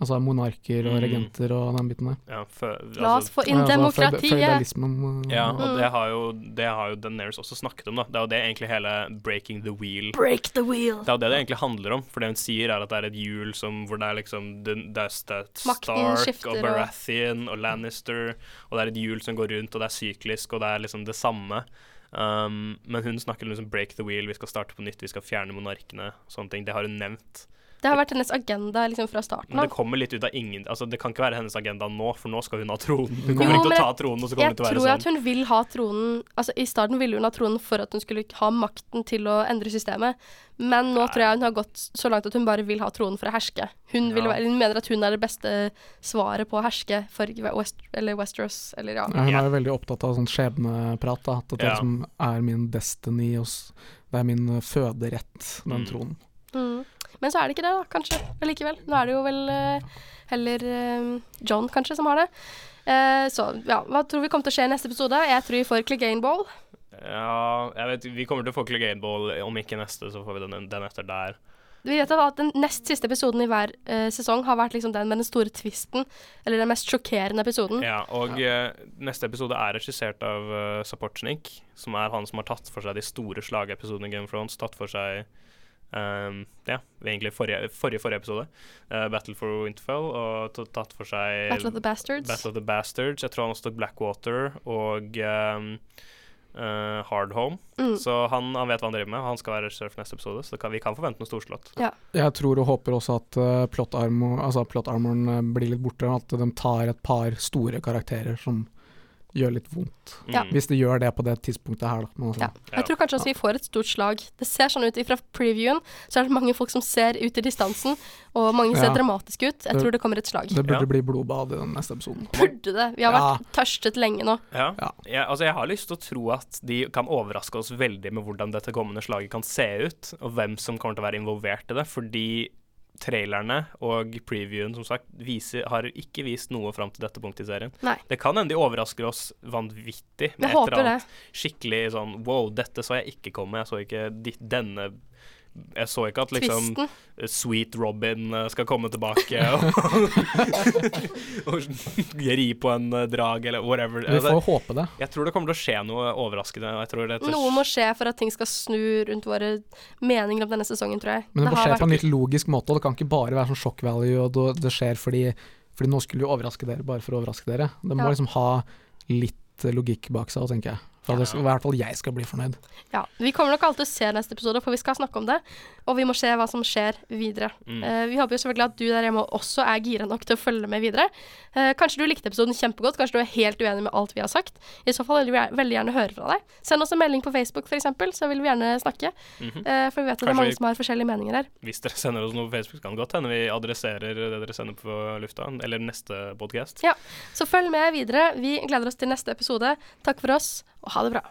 Altså monarker og Mm. regenter og den biten der. Ja, fø, La oss altså, få inn demokratiet! altså, demokratiet. Uh, ja, og Mm. det har jo, det har jo Daenerys også snakket om, da. Det er jo det egentlig hele 'breaking the wheel' Break the wheel. Det er jo det det egentlig handler om. For det hun sier, er at det er et hjul som, hvor det er liksom det, det er Stark skifter, og og- Baratheon og Lannister, og det er et hjul som går rundt, og det er syklisk, og det er liksom det samme. Um, men hun snakker om liksom 'break the wheel', vi skal starte på nytt, vi skal fjerne monarkene, og sånne ting. Det har hun nevnt. Det har vært hennes agenda liksom fra starten Men det kommer litt ut av ingen Altså, det kan ikke være hennes agenda nå, for nå skal hun ha tronen. Hun Jo, ikke til å ta tronen, og så kommer Jeg det til å tror at sånn. hun vil ha tronen Altså I starten ville hun ha tronen for at hun skulle ha makten til å endre systemet, men nå Nei. tror jeg hun har gått så langt at hun bare vil ha tronen for å herske. Hun, vil, Ja. være- hun mener at hun er det beste svaret på å herske for West, eller Westeros, eller ja. Ja, hun er jo veldig opptatt av sånn skjebneprat. Da, at det Ja. liksom er min destiny, og det er min føderett, den Mm. tronen. Mm. Men så er det ikke det, da, kanskje. Allikevel. Nå er det jo vel eh, heller eh, John, kanskje, som har det. Eh, så ja, hva tror vi kommer til å skje i neste episode? Jeg tror vi får Clegane Ball. Ja, jeg vet Vi kommer til å få Clegane Ball, om ikke neste, så får vi den, den etter der. Vi vet at den nest siste episoden i hver uh, sesong har vært liksom den med den store tvisten. eller den mest sjokkerende episoden. Ja, og eh, neste episode er regissert av uh, Sapochnik, som er han som har tatt for seg de store slagepisodene i Game of Thrones. Tatt for seg um, Ja, egentlig forrige, forrige, forrige episode. Uh, Battle for Winterfell, og tatt for seg Battle of the Bastards. Battle of the Bastards. Jeg tror han også tok Blackwater og um, uh, Hard Home. Mm. Så han, han vet hva han driver med. Han skal være regissør for neste episode, så kan, vi kan forvente noe storslått. Jeg tror og håper også at uh, plot, armor, altså plot armoren blir litt borte, at de tar et par store karakterer som gjør litt vondt. Ja. Mm. Hvis det gjør det på det tidspunktet her, da. Men altså, Ja. Jeg tror kanskje også vi får et stort slag. Det ser sånn ut fra previewen, så er det mange folk som ser ut i distansen, og mange ser Ja. dramatiske ut. Jeg tror det kommer et slag. Det burde Ja. bli blodbad i den neste episoden. Burde det. Vi har Ja. vært tørstet lenge nå. Ja. Ja. Altså jeg har lyst til å tro at de kan overraske oss veldig med hvordan dette kommende slaget kan se ut, og hvem som kommer til å være involvert i det, fordi trailerne og previewen som sagt viser, har ikke vist noe fram til dette punktet i serien. Nei. Det kan hende de overrasker oss vanvittig med Jeg et eller eller det. annet skikkelig sånn wow, dette så jeg ikke komme, jeg så ikke denne jeg så ikke at liksom Twisten. Sweet Robin eh, skal komme tilbake og, og ri på en eh, drag, eller whatever. Vi Altså, får håpe det. jeg tror det kommer til å skje noe overraskende. Jeg tror det Noe må skje for at ting skal snu rundt våre meninger om denne sesongen, tror jeg. Men det må skje vært- på en litt logisk måte, og det kan ikke bare være sånn shock value, og det, det skjer fordi, fordi nå skulle vi overraske dere bare for å overraske dere. Det må Ja. liksom ha litt eh, logikk bak seg, tenker jeg. At det i hvert fall jeg skal bli fornøyd. Ja, Vi kommer nok alltid til å se neste episode, for vi skal snakke om det. Og vi må se hva som skjer videre. Mm. Uh, vi håper jo selvfølgelig at du der hjemme også er gira nok til å følge med videre. Uh, kanskje du likte episoden kjempegodt, kanskje du er helt uenig med alt vi har sagt. I så fall vil vi veldig gjerne høre fra deg. Send oss en melding på Facebook f.eks., så vil vi gjerne snakke. Mm -hmm. uh, for vi vet at det er mange vi- som har forskjellige meninger her. Hvis dere sender oss noe på Facebook, kan det godt hende vi adresserer det dere sender på lufta, eller neste podkast. Så følg med videre. Vi gleder oss til neste episode. Takk for oss, og ha det bra.